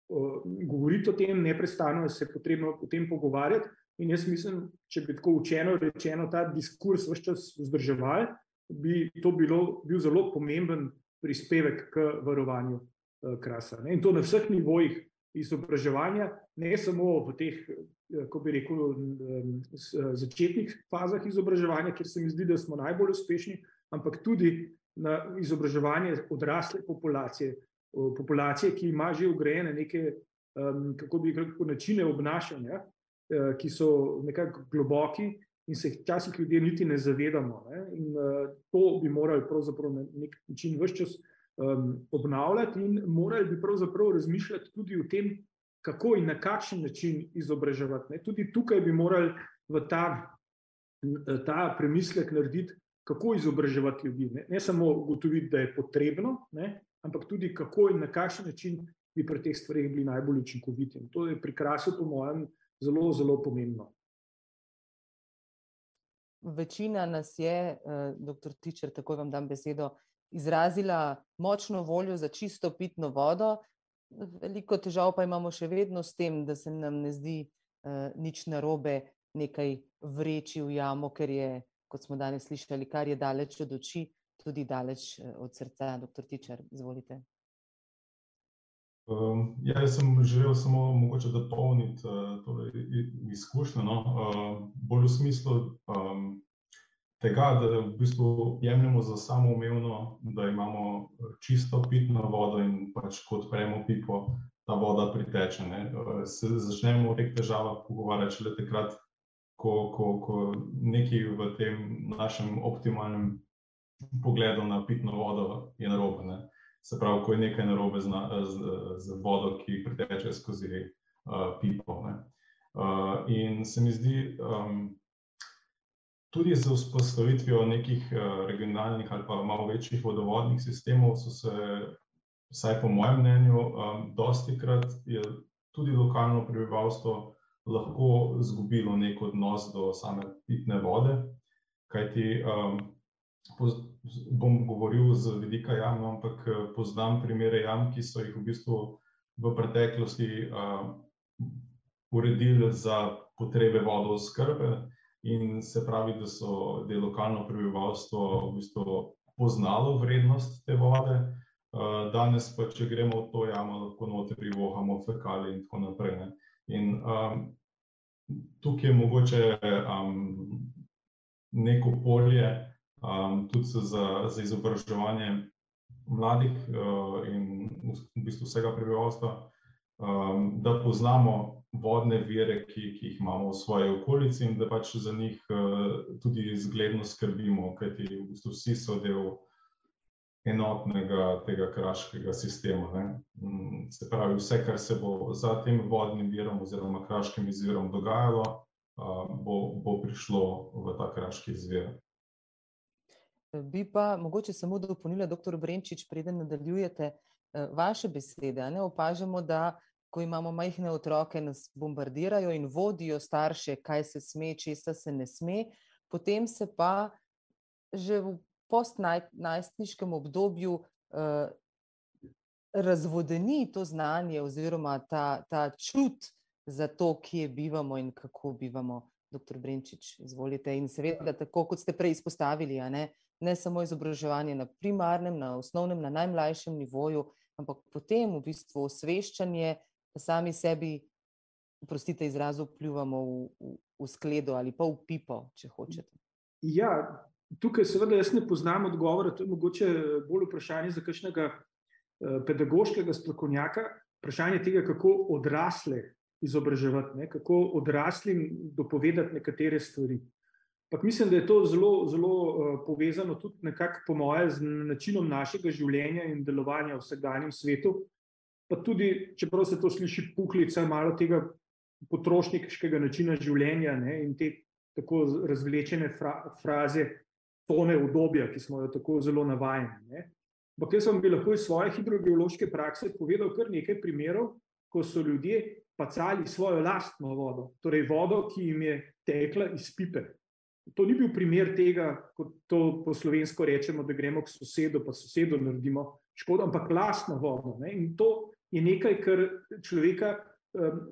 uh, govoriti o tem, neprestano se je potrebno o tem pogovarjati. In jaz mislim, če bi tako učeno rečeno ta diskurs vse čas vzdrževali, bi to bilo, bil zelo pomemben prispevek k varovanju uh, krasa. Ne? In to na vseh nivojih izobraževanja, ne samo v teh kako bi rekel, začetnih fazah izobraževanja, kjer se mi zdi, da smo najbolj uspešni, ampak tudi na izobraževanje odrasle populacije, populacije, ki ima že ugrajene neke, kako bi rekel, načine obnašanja, e, ki so nekako globoki in se jih včasih ljudje niti ne zavedamo. Ne? In e, to bi morali pravzaprav na nek način vse čas obnavljati in morali bi pravzaprav razmišljati tudi o tem, kako in na kakšen način izobraževati. Ne. Tudi tukaj bi morali v ta, ta premislek narediti, kako izobraževati ljudi. Ne, ne samo ugotoviti, da je potrebno, ne, ampak tudi kako in na kakšen način bi pri teh stvarih bili najbolj učinkoviti. In to je pri krasu, po mojem, zelo, zelo pomembno. Večina nas je, doktor Tičer, tako vam dam besedo, izrazila močno voljo za čisto pitno vodo, veliko težav pa imamo še vedno s tem, da se nam ne zdi uh, nič narobe nekaj vreči v jamo, ker je, kot smo danes slišali, kar je daleč od oči, tudi daleč uh, od srca. Doktor Tičar, izvolite. Um, ja, jaz sem želel samo mogoče dopolniti uh, torej, izkušnjo, no? uh, bolj v smislu um, tega, da v bistvu jemljemo za samoumevno, da imamo eh, čisto pitno vodo in pač ko odpremo pipo, ta voda priteče. Ne. Eh, se začnemo o teh težavah pogovarjati šele takrat, ko, ko, ko nekaj v tem našem optimalnem pogledu na pitno vodo je narobe. Ne. Se pravi, ko je nekaj narobe z, z, z vodo, ki priteče skozi uh, pipo. Uh, in se mi zdi, um, tudi z vzpostavitvijo nekih regionalnih ali pa malo večjih vodovodnih sistemov so se, vsaj po mojem mnenju, dosti krat tudi lokalno prebivalstvo lahko izgubilo nek odnos do same pitne vode. Kajti bom govoril z vidika jam, ampak poznam primere jam, ki so jih v bistvu v preteklosti uredili za potrebe vodooskrbe. In se pravi, da so, da je lokalno prebivalstvo v bistvu poznalo vrednost te vode. Danes pa, če gremo v to jamo, lahko noter privohamo fekalije in tako naprej, ne. In tukaj je mogoče neko polje tudi za, za izobraževanje mladih in v bistvu vsega prebivalstva, da poznamo vodne vire, ki, ki jih imamo v svoji okolici, in da pač za njih tudi zgledno skrbimo, kajti v bistvu vsi so del enotnega tega kraškega sistema, ne. Se pravi, vse, kar se bo za tem vodnim virom oziroma kraškim izvirom dogajalo, bo, bo prišlo v ta kraški izvir. Bi pa mogoče samo dopolnila, doktor Brenčič, preden nadaljujete, vaše besede, ne, opažamo, da ko imamo majhne otroke, nas bombardirajo in vodijo starše, kaj se sme, česa se ne sme, potem se pa že v najstniškem obdobju razvodeni to znanje oziroma ta, ta čut za to, kje bivamo in kako bivamo. Doktor Brenčič, izvolite, in seveda tako, kot ste prej izpostavili, ne, ne samo izobraževanje na primarnem, na osnovnem, na najmlajšem nivoju, ampak potem v bistvu osveščanje, da sami sebi, oprostite izrazu, pljuvamo v, v, v skledo ali pa v pipo, če hočete. Ja, tukaj seveda jaz ne poznam odgovora, to je mogoče bolj vprašanje za kakšnega pedagoškega strokovnjaka, vprašanje tega, kako odrasle izobraževati, ne, kako odraslim dopovedati nekatere stvari. Ampak mislim, da je to zelo, zelo povezano tudi nekako po moje z načinom našega življenja in delovanja v vsakdanjem svetu. Pa tudi, čeprav se to sliši puhlica malo tega potrošniškega načina življenja, ne, in te tako razvlečene fraze tone udobja, ki smo jo tako zelo navajeni. Ampak jaz vam bi lahko iz svoje hidrogeološke prakse povedal kar nekaj primerov, ko so ljudje pacali svojo lastno vodo, torej vodo, ki jim je tekla iz pipe. To ni bil primer tega, kot to po slovensko rečemo, da gremo k sosedu pa sosedu naredimo škodo, ampak lastno vodo, ne, in to je nekaj, kar človeka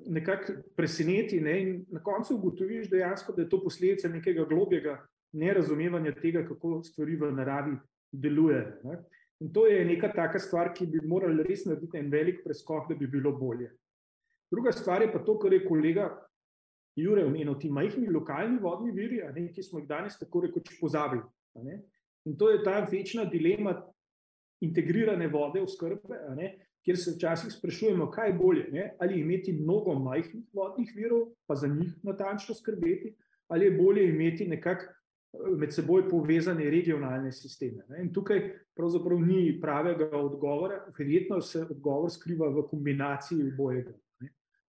nekako preseneti, ne, na koncu ugotoviš dejansko, da je to posledica nekega globljega nerazumevanja tega, kako stvari v naravi delujejo, ne. In to je neka taka stvar, ki bi morali res narediti en velik preskok, da bi bilo bolje. Druga stvar je pa to, kar je kolega Jure omenil, ti majhni lokalni vodni viri, ne, ki smo jih danes tako rekoč pozabili. In to je ta večna dilema integrirane vodooskrbe, a ne, kjer se včasih sprašujemo, kaj je bolje, ne, ali imeti mnogo majhnih vodnih virov pa za njih natančno skrbeti ali je bolje imeti nekako med seboj povezane regionalne sisteme, ne, in tukaj pravzaprav ni pravega odgovora, verjetno se odgovor skriva v kombinaciji obojega.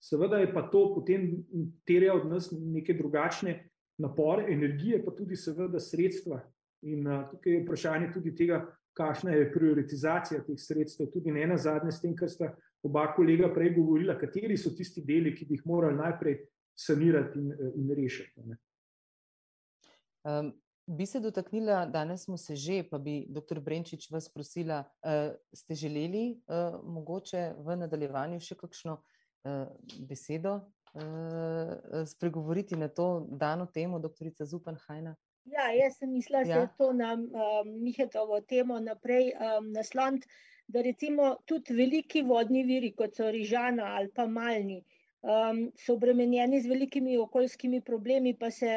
Seveda je pa to potem terja od nas neke drugačne napore, energije, pa tudi seveda sredstva. In tukaj je vprašanje tudi tega, kakšna je prioritizacija teh sredstev, tudi nenazadnje s tem, kar sta oba kolega prej govorila, kateri so tisti deli, ki bi jih morali najprej sanirati in, in rešiti, ne. Bi se dotaknila, danes smo se že, pa bi, doktor Brenčič, vas prosila, ste želeli mogoče v nadaljevanju še kakšno besedo spregovoriti na to dano temo, doktorica Zupan, Hajna? Ja, jaz sem mislila zdaj to na Mihetovo temo naprej nasloviti, da recimo tudi veliki vodni viri, kot so Rižana ali pa Malni, so obremenjeni z velikimi okoljskimi problemi, pa se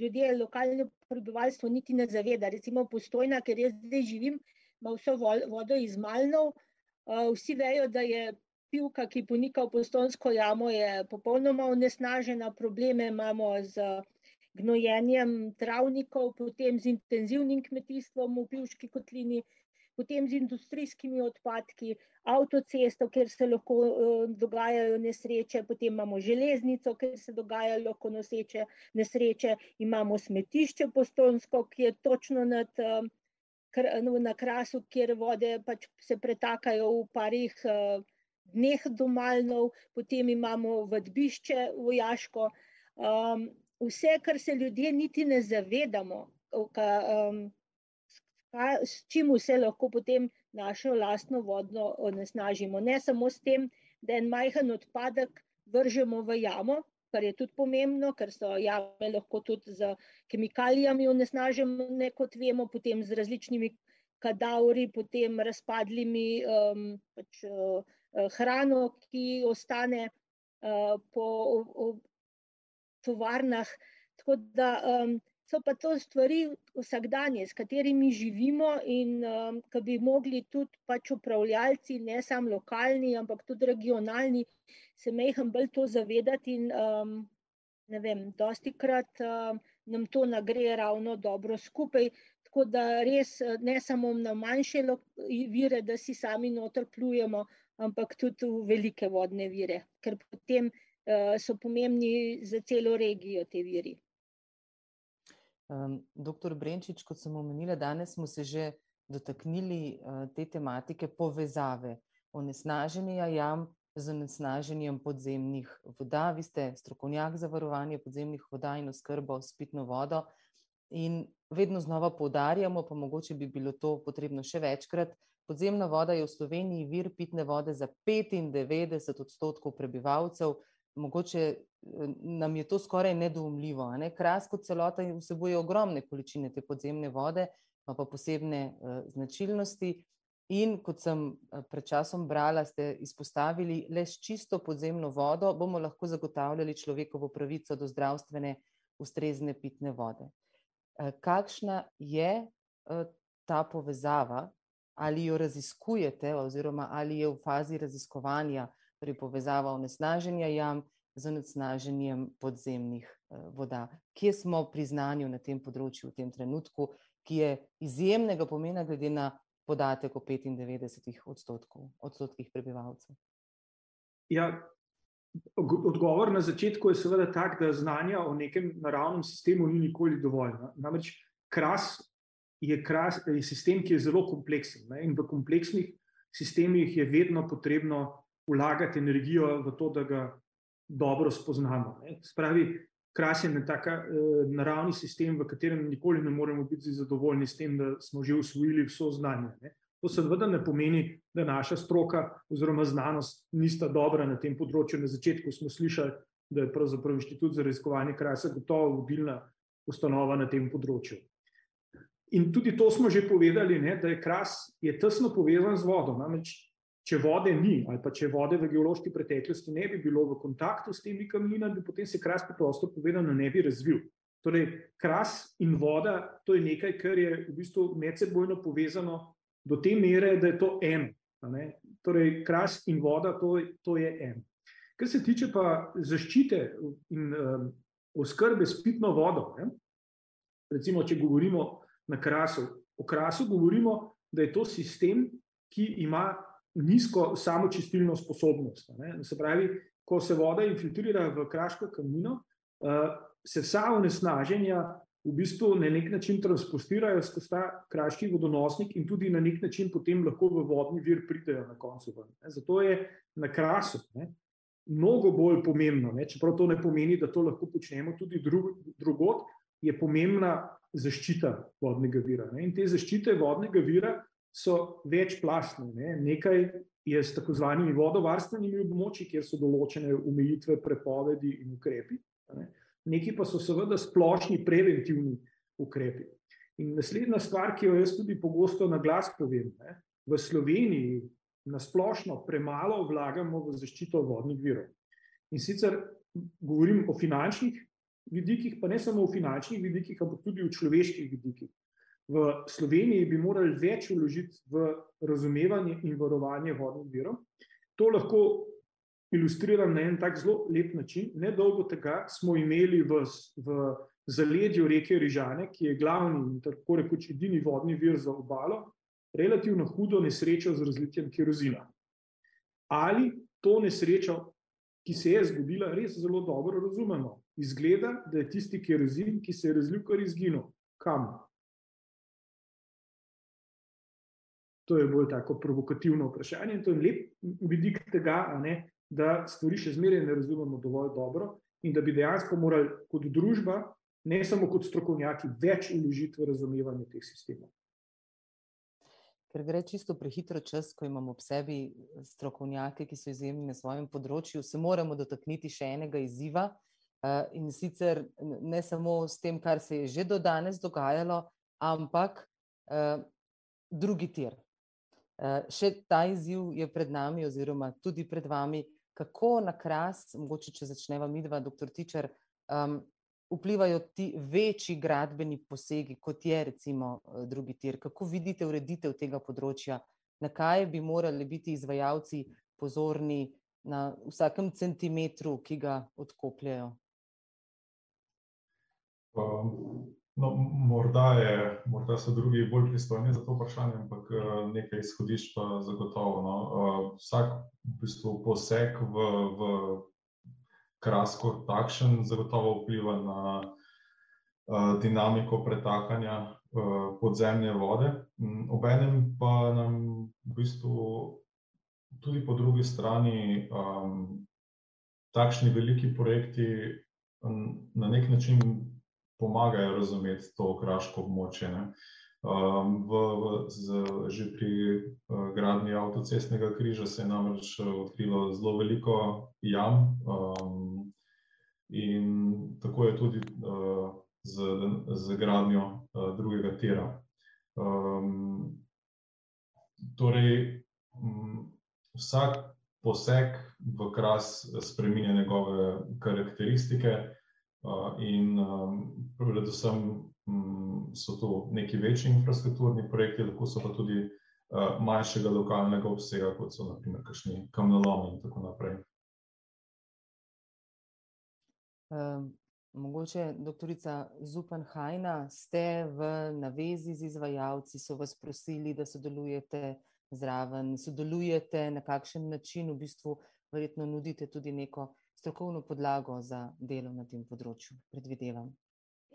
ljudje, lokalno prebivalstvo niti ne zaveda, recimo Postojna, kjer jaz zdaj živim, ima vso vodo iz Malnov, vsi vejo, da je Pivka, ki ponika v Postojnsko jamo, je popolnoma onesnažena, probleme imamo z gnojenjem travnikov, potem z intenzivnim kmetijstvom v Pivški kotlini, potem z industrijskimi odpadki, avtocesto, kjer se lahko uh, dogajajo nesreče, potem imamo železnico, kjer se dogajajo lahko noseče nesreče, imamo smetišče postonsko, ki je točno nad, no, na krasu, kjer vode pač se pretakajo v parih uh, dneh do Malnov, potem imamo vadbišče vojaško. Um, vse, kar se ljudje niti ne zavedamo, ka, um, s čim vse lahko potem našo lastno vodno onesnažimo. Ne samo s tem, da en majhen odpadek vržemo v jamo, kar je tudi pomembno, ker so jame lahko tudi z kemikalijami onesnažene, kot vemo, potem z različnimi kadavri, potem razpadlimi um, pač, uh, hrano, ki ostane uh, po tovarnah. Tako da um, so pa to stvari vsakdanje, s katerimi živimo in um, ki bi mogli tudi pač upravljalci, ne samo lokalni, ampak tudi regionalni, se mehem bolj to zavedati in um, ne vem, dosti krat um, nam to nagre ravno dobro skupaj, tako da res ne samo na manjše vire, da si sami noter plujemo, ampak tudi v velike vodne vire, ker potem so pomembni za celo regijo te viri. Um, doktor Brenčič, kot sem omenila, danes smo se že dotaknili uh, te tematike povezave onesnaženja jam z onesnaženjem podzemnih voda. Vi ste strokovnjak za varovanje podzemnih voda in oskrbo s pitno vodo. In vedno znova poudarjamo, pa mogoče bi bilo to potrebno še večkrat. Podzemna voda je v Sloveniji vir pitne vode za 95 odstotkov prebivalcev, mogoče eh, nam je to skoraj nedoumljivo. Ne? Kras kot celota vsebuje ogromne količine te podzemne vode, ima pa posebne uh, značilnosti. In kot sem eh, pred časom brala, ste izpostavili, le s čisto podzemno vodo bomo lahko zagotavljali človekovo pravico do zdravstvene, ustrezne pitne vode. Kakšna je ta povezava, ali jo raziskujete, oziroma ali je v fazi raziskovanja? Torej povezava onesnaženja jam z onesnaženjem podzemnih eh, voda. Kje smo pri znanju na tem področju v tem trenutku, ki je izjemnega pomena glede na podatek o 95 odstotkov, odstotkih prebivalcev? Ja, odgovor na začetku je seveda tak, da znanja o nekem naravnem sistemu ni nikoli dovolj. Namreč kras je, kras, je sistem, ki je zelo kompleksen ne? in v kompleksnih sistemih je vedno potrebno vlagati energijo v to, da ga dobro spoznamo. Spravi, kras je en tak eh, naravni sistem, v katerem nikoli ne moremo biti zadovoljni s tem, da smo že usvojili vso znanje. Ne. To seveda ne pomeni, da naša stroka oziroma znanost nista dobra na tem področju. Na začetku smo slišali, da je pravzaprav inštitut za raziskovanje krasa gotovo vodilna ustanova na tem področju. In tudi to smo že povedali, ne, da je kras je tesno povezan z vodo. Namreč če vode ni, ali pa če vode v geološki preteklosti ne bi bilo v kontaktu s temi kamninami, potem se kras preprosto povedano ne bi razvil. Torej, kras in voda, to je nekaj, kar je v bistvu medsebojno povezano do te mere, da je to eno. Torej, kras in voda, to, to je eno. Kar se tiče pa zaščite in um, oskrbe s pitno vodo, ne? recimo, če govorimo na krasu, o krasu govorimo, da je to sistem, ki ima nizko samočistilno sposobnost. Se pravi, ko se voda infiltrira v kraško kamnino, eh, se vsa onesnaženja v bistvu na nek način transportirajo skozi ta kraški vodonosnik in tudi na nek način potem lahko v vodni vir pridejo na koncu. Zato je na krasu ne, mnogo bolj pomembno, ne, čeprav to ne pomeni, da to lahko počnemo tudi drug, drugot, je pomembna zaščita vodnega vira. Ne. In te zaščite vodnega vira so večplastne. Ne. Nekaj je s tako imenovanimi vodovarstvenimi območji, kjer so določene omejitve, prepovedi in ukrepi. Ne. Neki pa so seveda splošni preventivni ukrepi. In naslednja stvar, ki jo jaz tudi pogosto na glas povem, ne, v Sloveniji na splošno premalo vlagamo v zaščito vodnih virov. In sicer govorim o finančnih vidikih, pa ne samo o finančnih vidikih, ampak tudi o človeških vidikih v Sloveniji bi morali več vložiti v razumevanje in varovanje vodnih virov. To lahko ilustriram na en tak zelo lep način. Nedolgo tega smo imeli v, v zaledju reke Rižane, ki je glavni in tako rekoč edini vodni vir za obalo, relativno hudo nesrečo z razlitjem kerozina. Ali to nesrečo, ki se je zgodila, res zelo dobro razumemo. Izgleda, da je tisti kerozin, ki se je razlil, kar izginil. Kam? To je bolj tako provokativno vprašanje in to je lep vidik tega, ne, da stvari še zmeraj ne razumemo dovolj dobro in da bi dejansko morali kot družba, ne samo kot strokovnjaki, več uložiti v razumevanje teh sistemov. Ker gre čisto prehitro čas, ko imamo ob sebi strokovnjake, ki so izjemni na svojem področju, se moramo dotakniti še enega izziva. In sicer ne samo s tem, kar se je že do danes dogajalo, ampak drugi tir. Še ta izziv je pred nami, oziroma tudi pred vami, kako na kras, mogoče če začneva midva, doktor Tičar, vplivajo ti večji gradbeni posegi, kot je recimo drugi tir. Kako vidite ureditev tega področja, na kaj bi morali biti izvajalci pozorni na vsakem centimetru, ki ga odkopljejo? No, morda je, morda so drugi bolj pristojni za to vprašanje, ampak nekaj izhodišč pa zagotovo, no. Vsak v bistvu poseg v, v Kras kot takšen zagotovo vpliva na dinamiko pretakanja podzemne vode, obenem pa nam v bistvu tudi po drugi strani takšni veliki projekti na neki način pomagajo razumeti to kraško območje, ne. V, v z že pri gradnji avtocestnega križa se je namreč odkrilo zelo veliko jam, in tako je tudi z, z gradnjo drugega tira. Torej vsak poseg v Kras spreminja njegove karakteristike, in predvsem so to neki večji infrastrukturni projekti, lahko so pa tudi manjšega lokalnega obsega, kot so na primer kakšni kamnolomi in tako naprej. Mogoče doktorica Zupan, Hajna, ste v navezi z izvajalci, so vas prosili, da sodelujete zraven, sodelujete, na kakšen način v bistvu verjetno nudite tudi neko strokovno podlago za delo na tem področju, predvidevam?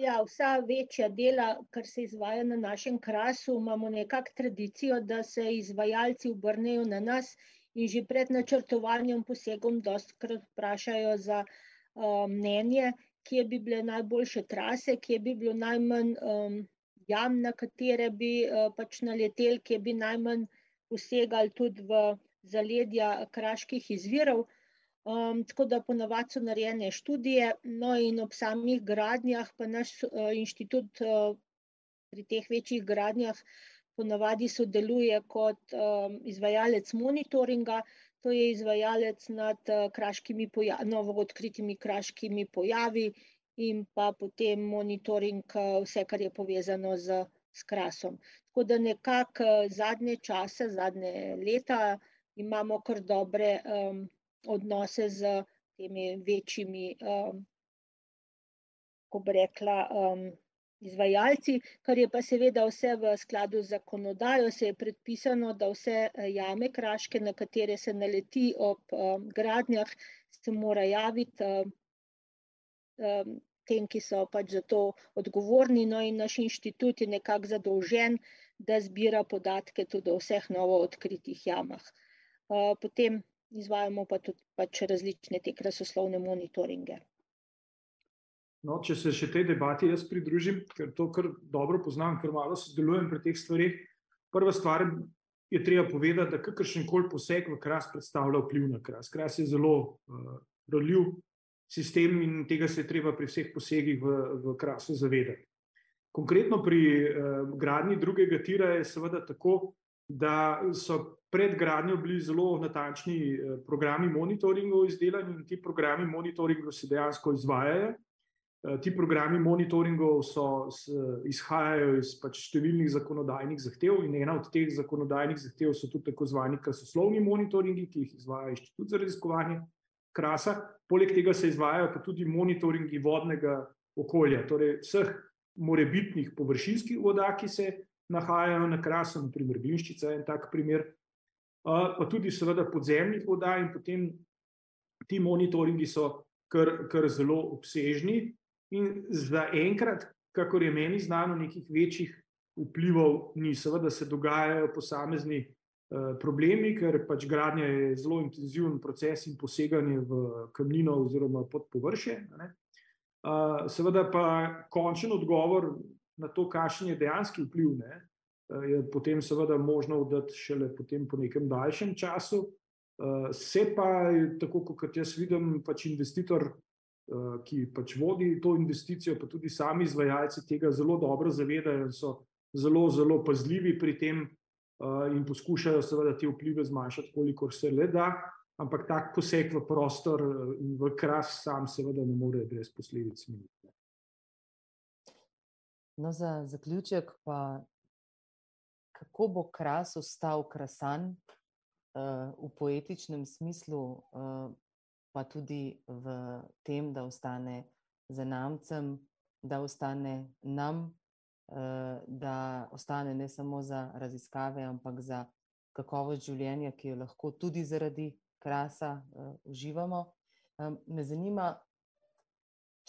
Ja, vsa večja dela, kar se izvaja na našem Krasu, imamo nekako tradicijo, da se izvajalci obrnejo na nas in že pred načrtovanjem posegov dostikrat vprašajo za mnenje, kje bi bile najboljše trase, kje bi bilo najmanj jam, na katere bi pač naleteli, kje bi najmanj posegali tudi v zaledja kraških izvirov. Tako da ponavadi so narejene študije, no, in ob samih gradnjah pa naš inštitut pri teh večjih gradnjah ponavadi sodeluje kot izvajalec monitoringa, to je izvajalec nad kraškimi novoodkritimi kraškimi pojavi in pa potem monitoring vse, kar je povezano s, s Krasom. Tako da nekako zadnje čase, zadnja leta imamo kar dobre odnose s temi večjimi, kako bi rekla, izvajalci, kar je pa seveda vse v skladu z zakonodajo, saj je predpisano, da vse jame kraške, na katere se naleti ob gradnjah, se mora javiti tem, ki so pač za to odgovorni, no, in naš inštitut je nekako zadolžen, da zbira podatke tudi o vseh novoodkritih jamah. Potem izvajamo pa tudi pač različne te krasoslovne monitoringe. No, če se še tej debati jaz pridružim, ker to kar dobro poznam, ker malo sodelujem pri teh stvareh. Prva stvar je treba povedati, da kakršenkoli poseg v Kras predstavlja vpliv na Kras. Kras je zelo ranljiv sistem in tega se je treba pri vseh posegih v, v Krasu zavedati. Konkretno pri gradnji drugega tira je seveda tako, da so pred gradnjo bili zelo natančni programi monitoringov izdelani in ti programi monitoringov se dejansko izvajajo. Ti programi monitoringov so izhajajo iz pač številnih zakonodajnih zahtev in ena od teh zakonodajnih zahtev so tudi tako zvani krasoslovni monitoringi, ki jih izvaja Inštitut za raziskovanje Krasa, poleg tega se izvajajo pa tudi monitoringi vodnega okolja, torej vseh morebitnih površinskih voda, ki se nahajajo na krasu, naprimer Glinščica je en tak primer, pa tudi seveda podzemnih voda in potem ti monitoringi so kar, kar zelo obsežni in zaenkrat, kakor je meni znano, nekih večjih vplivov ni. Seveda se dogajajo posamezni problemi, ker pač gradnja je zelo intenziven proces in poseganje v kamnino oziroma pod površje. Seveda pa končen odgovor na to, kakšen je dejanski vpliv, ne, je potem seveda možno oddati šele po nekem daljšem času. Se pa, tako kot jaz vidim, pač investitor, ki pač vodi to investicijo, pa tudi sami izvajalci tega zelo dobro zavedajo in so zelo, zelo pazljivi pri tem, in poskušajo seveda te vplive zmanjšati, kolikor se le da, ampak tak poseg v prostor in v Kras sam seveda ne more brez posledic miniti. No, za zaključek pa, kako bo Kras ostal krasan, v poetičnem smislu, pa tudi v tem, da ostane zanamcem, da ostane nam, da ostane ne samo za raziskave, ampak za kakovost življenja, ki jo lahko tudi zaradi Krasa, uživamo. Me zanima,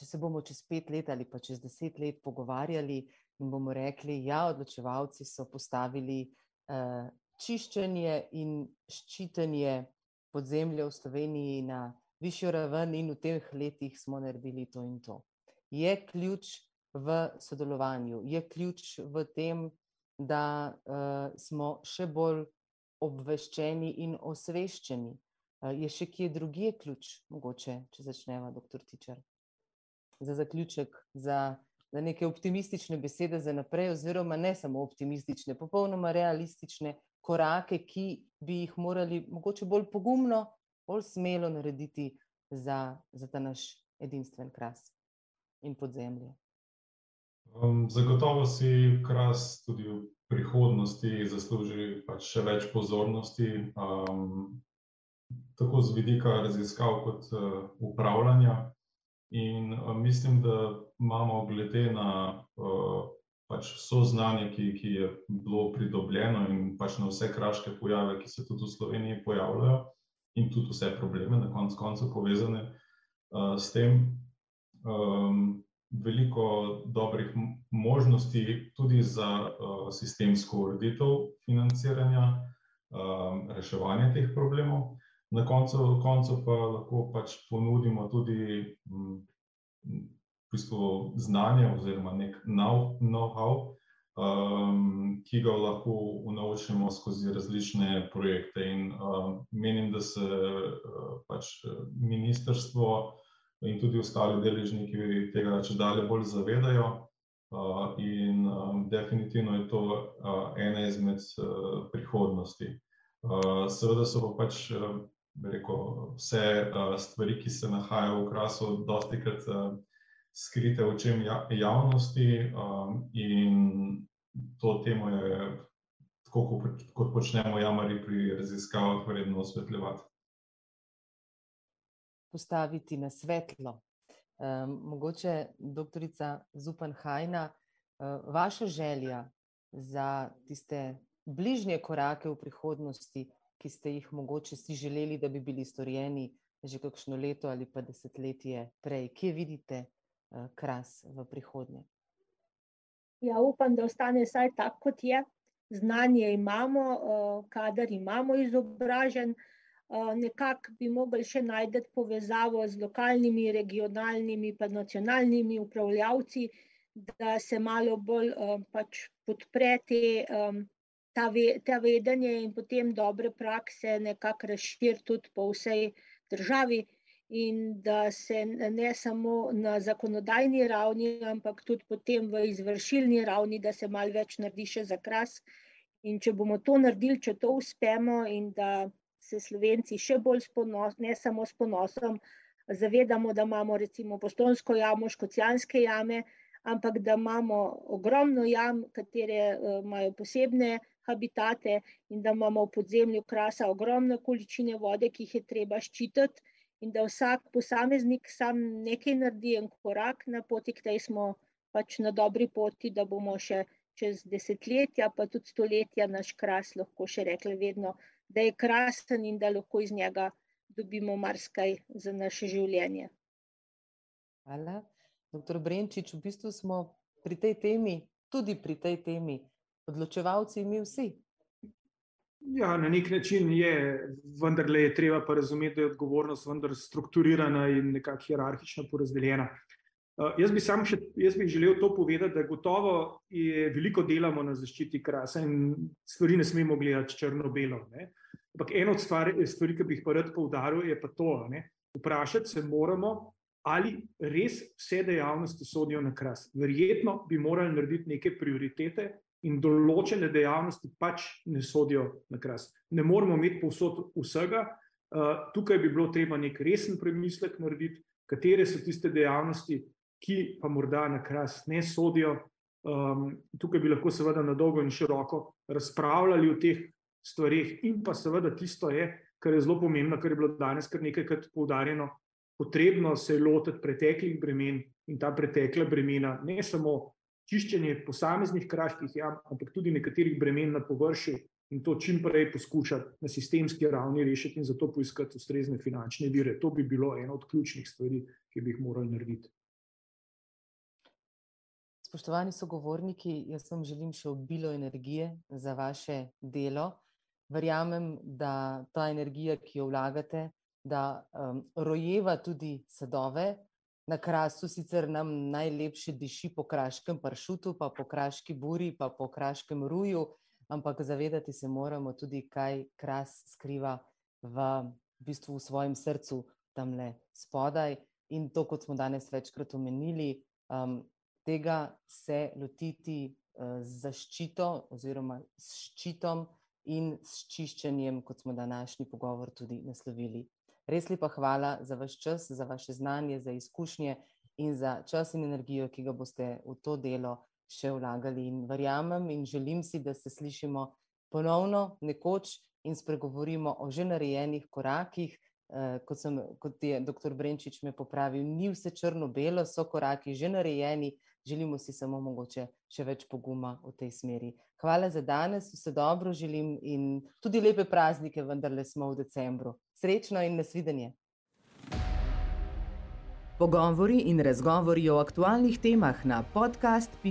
če se bomo čez pet let ali pa čez deset let pogovarjali in bomo rekli: "Ja, odločevalci so postavili, čiščenje in ščitenje podzemlja v Sloveniji na višjo raven in v teh letih smo naredili to in to." Je ključ v sodelovanju, je ključ v tem, da, smo še bolj obveščeni in osveščeni? Je še kje drugje ključ mogoče, če začneva, doktor Tičar? Za zaključek, za, za neke optimistične besede za naprej oziroma ne samo optimistične, popolnoma realistične korake, ki bi jih morali mogoče bolj pogumno, bolj smelo narediti za, za ta naš edinstveni Kras in podzemlje. zagotovo si Kras tudi v prihodnosti zasluži pač še več pozornosti, tako z vidika raziskav kot, upravljanja. In, mislim, da imamo glede na, pač vse znanje, ki, ki je bilo pridobljeno, in pač na vse kraške pojave, ki se tudi v Sloveniji pojavljajo, in tudi vse probleme na koncu koncev, povezane, s tem, veliko dobrih možnosti tudi za, sistemsko ureditev financiranja, reševanja teh problemov. Na koncu koncev pa lahko pač ponudimo tudi, v bistvu znanje oziroma neki know-how, ki ga lahko unovčimo skozi različne projekte, in, menim, da se, pač ministrstvo in tudi ostali deležniki tega čedalje bolj zavedajo, in, definitivno je to, ena izmed, prihodnosti. seveda so pa pač, bi rekel, vse, stvari, ki se nahajajo v Krasu, dostikrat, skrite očem javnosti, in to temo je, tako kot počnemo jamarji pri raziskavah, vredno osvetljevati. Postaviti na svetlo. mogoče doktorica Zupan Hajna, vaša želja za tiste bližnje korake v prihodnosti, ki ste jih mogoče si želeli, da bi bili storjeni že kakšno leto ali pa desetletje prej, kje vidite, Kras v prihodnje? Ja, upam, da ostane vsaj tako, kot je. Znanje imamo, kader imamo izobražen, nekako bi mogli še najti povezavo z lokalnimi, regionalnimi pa nacionalnimi upravljavci, da se malo bolj, pač podpre te, ta ta vedenje in potem dobre prakse nekako razširi tudi po vsej državi in da se ne samo na zakonodajni ravni, ampak tudi potem v izvršilni ravni, da se malo več naredi še za Kras. In če bomo to naredili, če to uspemo, in da se Slovenci še bolj s ne samo s ponosom zavedamo, da imamo recimo Postojnsko jamo, Škocjanske jame, ampak da imamo ogromno jam, katere, imajo posebne habitate, in da imamo v podzemlju Krasa ogromne količine vode, ki jih je treba ščititi, in da vsak posameznik sam nekaj naredi, en korak na poti k tej, smo pač na dobri poti, da bomo še čez desetletja, pa tudi stoletja naš kras lahko še rekli vedno, da je krasen in da lahko iz njega dobimo marsikaj za naše življenje. Hvala. Doktor Brenčič, v bistvu smo pri tej temi, tudi pri tej temi, odločevalci mi vsi. Ja, na nek način je, vendar le je treba pa razumeti, da je odgovornost vendar strukturirana in nekako hierarhično porazdeljena. Uh, jaz bi sam še, jaz bi želel to povedati, da gotovo je veliko delamo na zaščiti krasa in stvari ne smemo gledati črno-belo. Ampak ena od stvari, stvari, ki bi jih pa rad poudaril, je pa to, ne? vprašati se moramo, ali res vse dejavnosti sodijo na kras. Verjetno bi morali narediti neke prioritete in določene dejavnosti pač ne sodijo na kras. Ne moramo imeti povsod vsega. Uh, tukaj bi bilo treba nek resen premislek narediti, katere so tiste dejavnosti, ki pa morda na kras ne sodijo. Um, tukaj bi lahko seveda na dolgo in široko razpravljali o teh stvarih, in pa seveda tisto je, kar je zelo pomembno, kar je bilo danes kar nekajkrat poudarjeno. Potrebno se je lotiti preteklih bremen in ta pretekla bremena, ne samo čiščenje posameznih kraških jam, ampak tudi nekaterih bremen na površju in to čim prej poskušati na sistemski ravni rešiti in zato poiskati ustrezne finančne vire. To bi bilo ena od ključnih stvari, ki bi jih morali narediti. Spoštovani sogovorniki, jaz vam želim še obilo energije za vaše delo. Verjamem, da ta energija, ki jo vlagate, da um, rojeva tudi sadove, Na krasu sicer nam najlepše diši po kraškem pršutu, pa po kraški buri, pa po kraškem ruju, ampak zavedati se moramo tudi, kaj kras skriva v, v bistvu v svojem srcu, tam le spodaj. In to, kot smo danes večkrat omenili, um, tega se lotiti uh, z zaščito oziroma s ščitom in s čiščenjem, kot smo današnji pogovor tudi naslovili. Res lepa hvala za vaš čas, za vaše znanje, za izkušnje in za čas in energijo, ki ga boste v to delo še vlagali. In verjamem in želim si, da se slišimo ponovno nekoč in spregovorimo o že narejenih korakih. Eh, kot, sem, kot je dr. Brenčič me popravil, ni vse črno-belo, so koraki že narejeni, želimo si samo mogoče še več poguma v tej smeri. Hvala za danes, vse dobro želim in tudi lepe praznike, vendarle smo v decembru. Srečno in nasvidenje. Pogovori in razgovori o aktualnih temah na podcast.sta.si.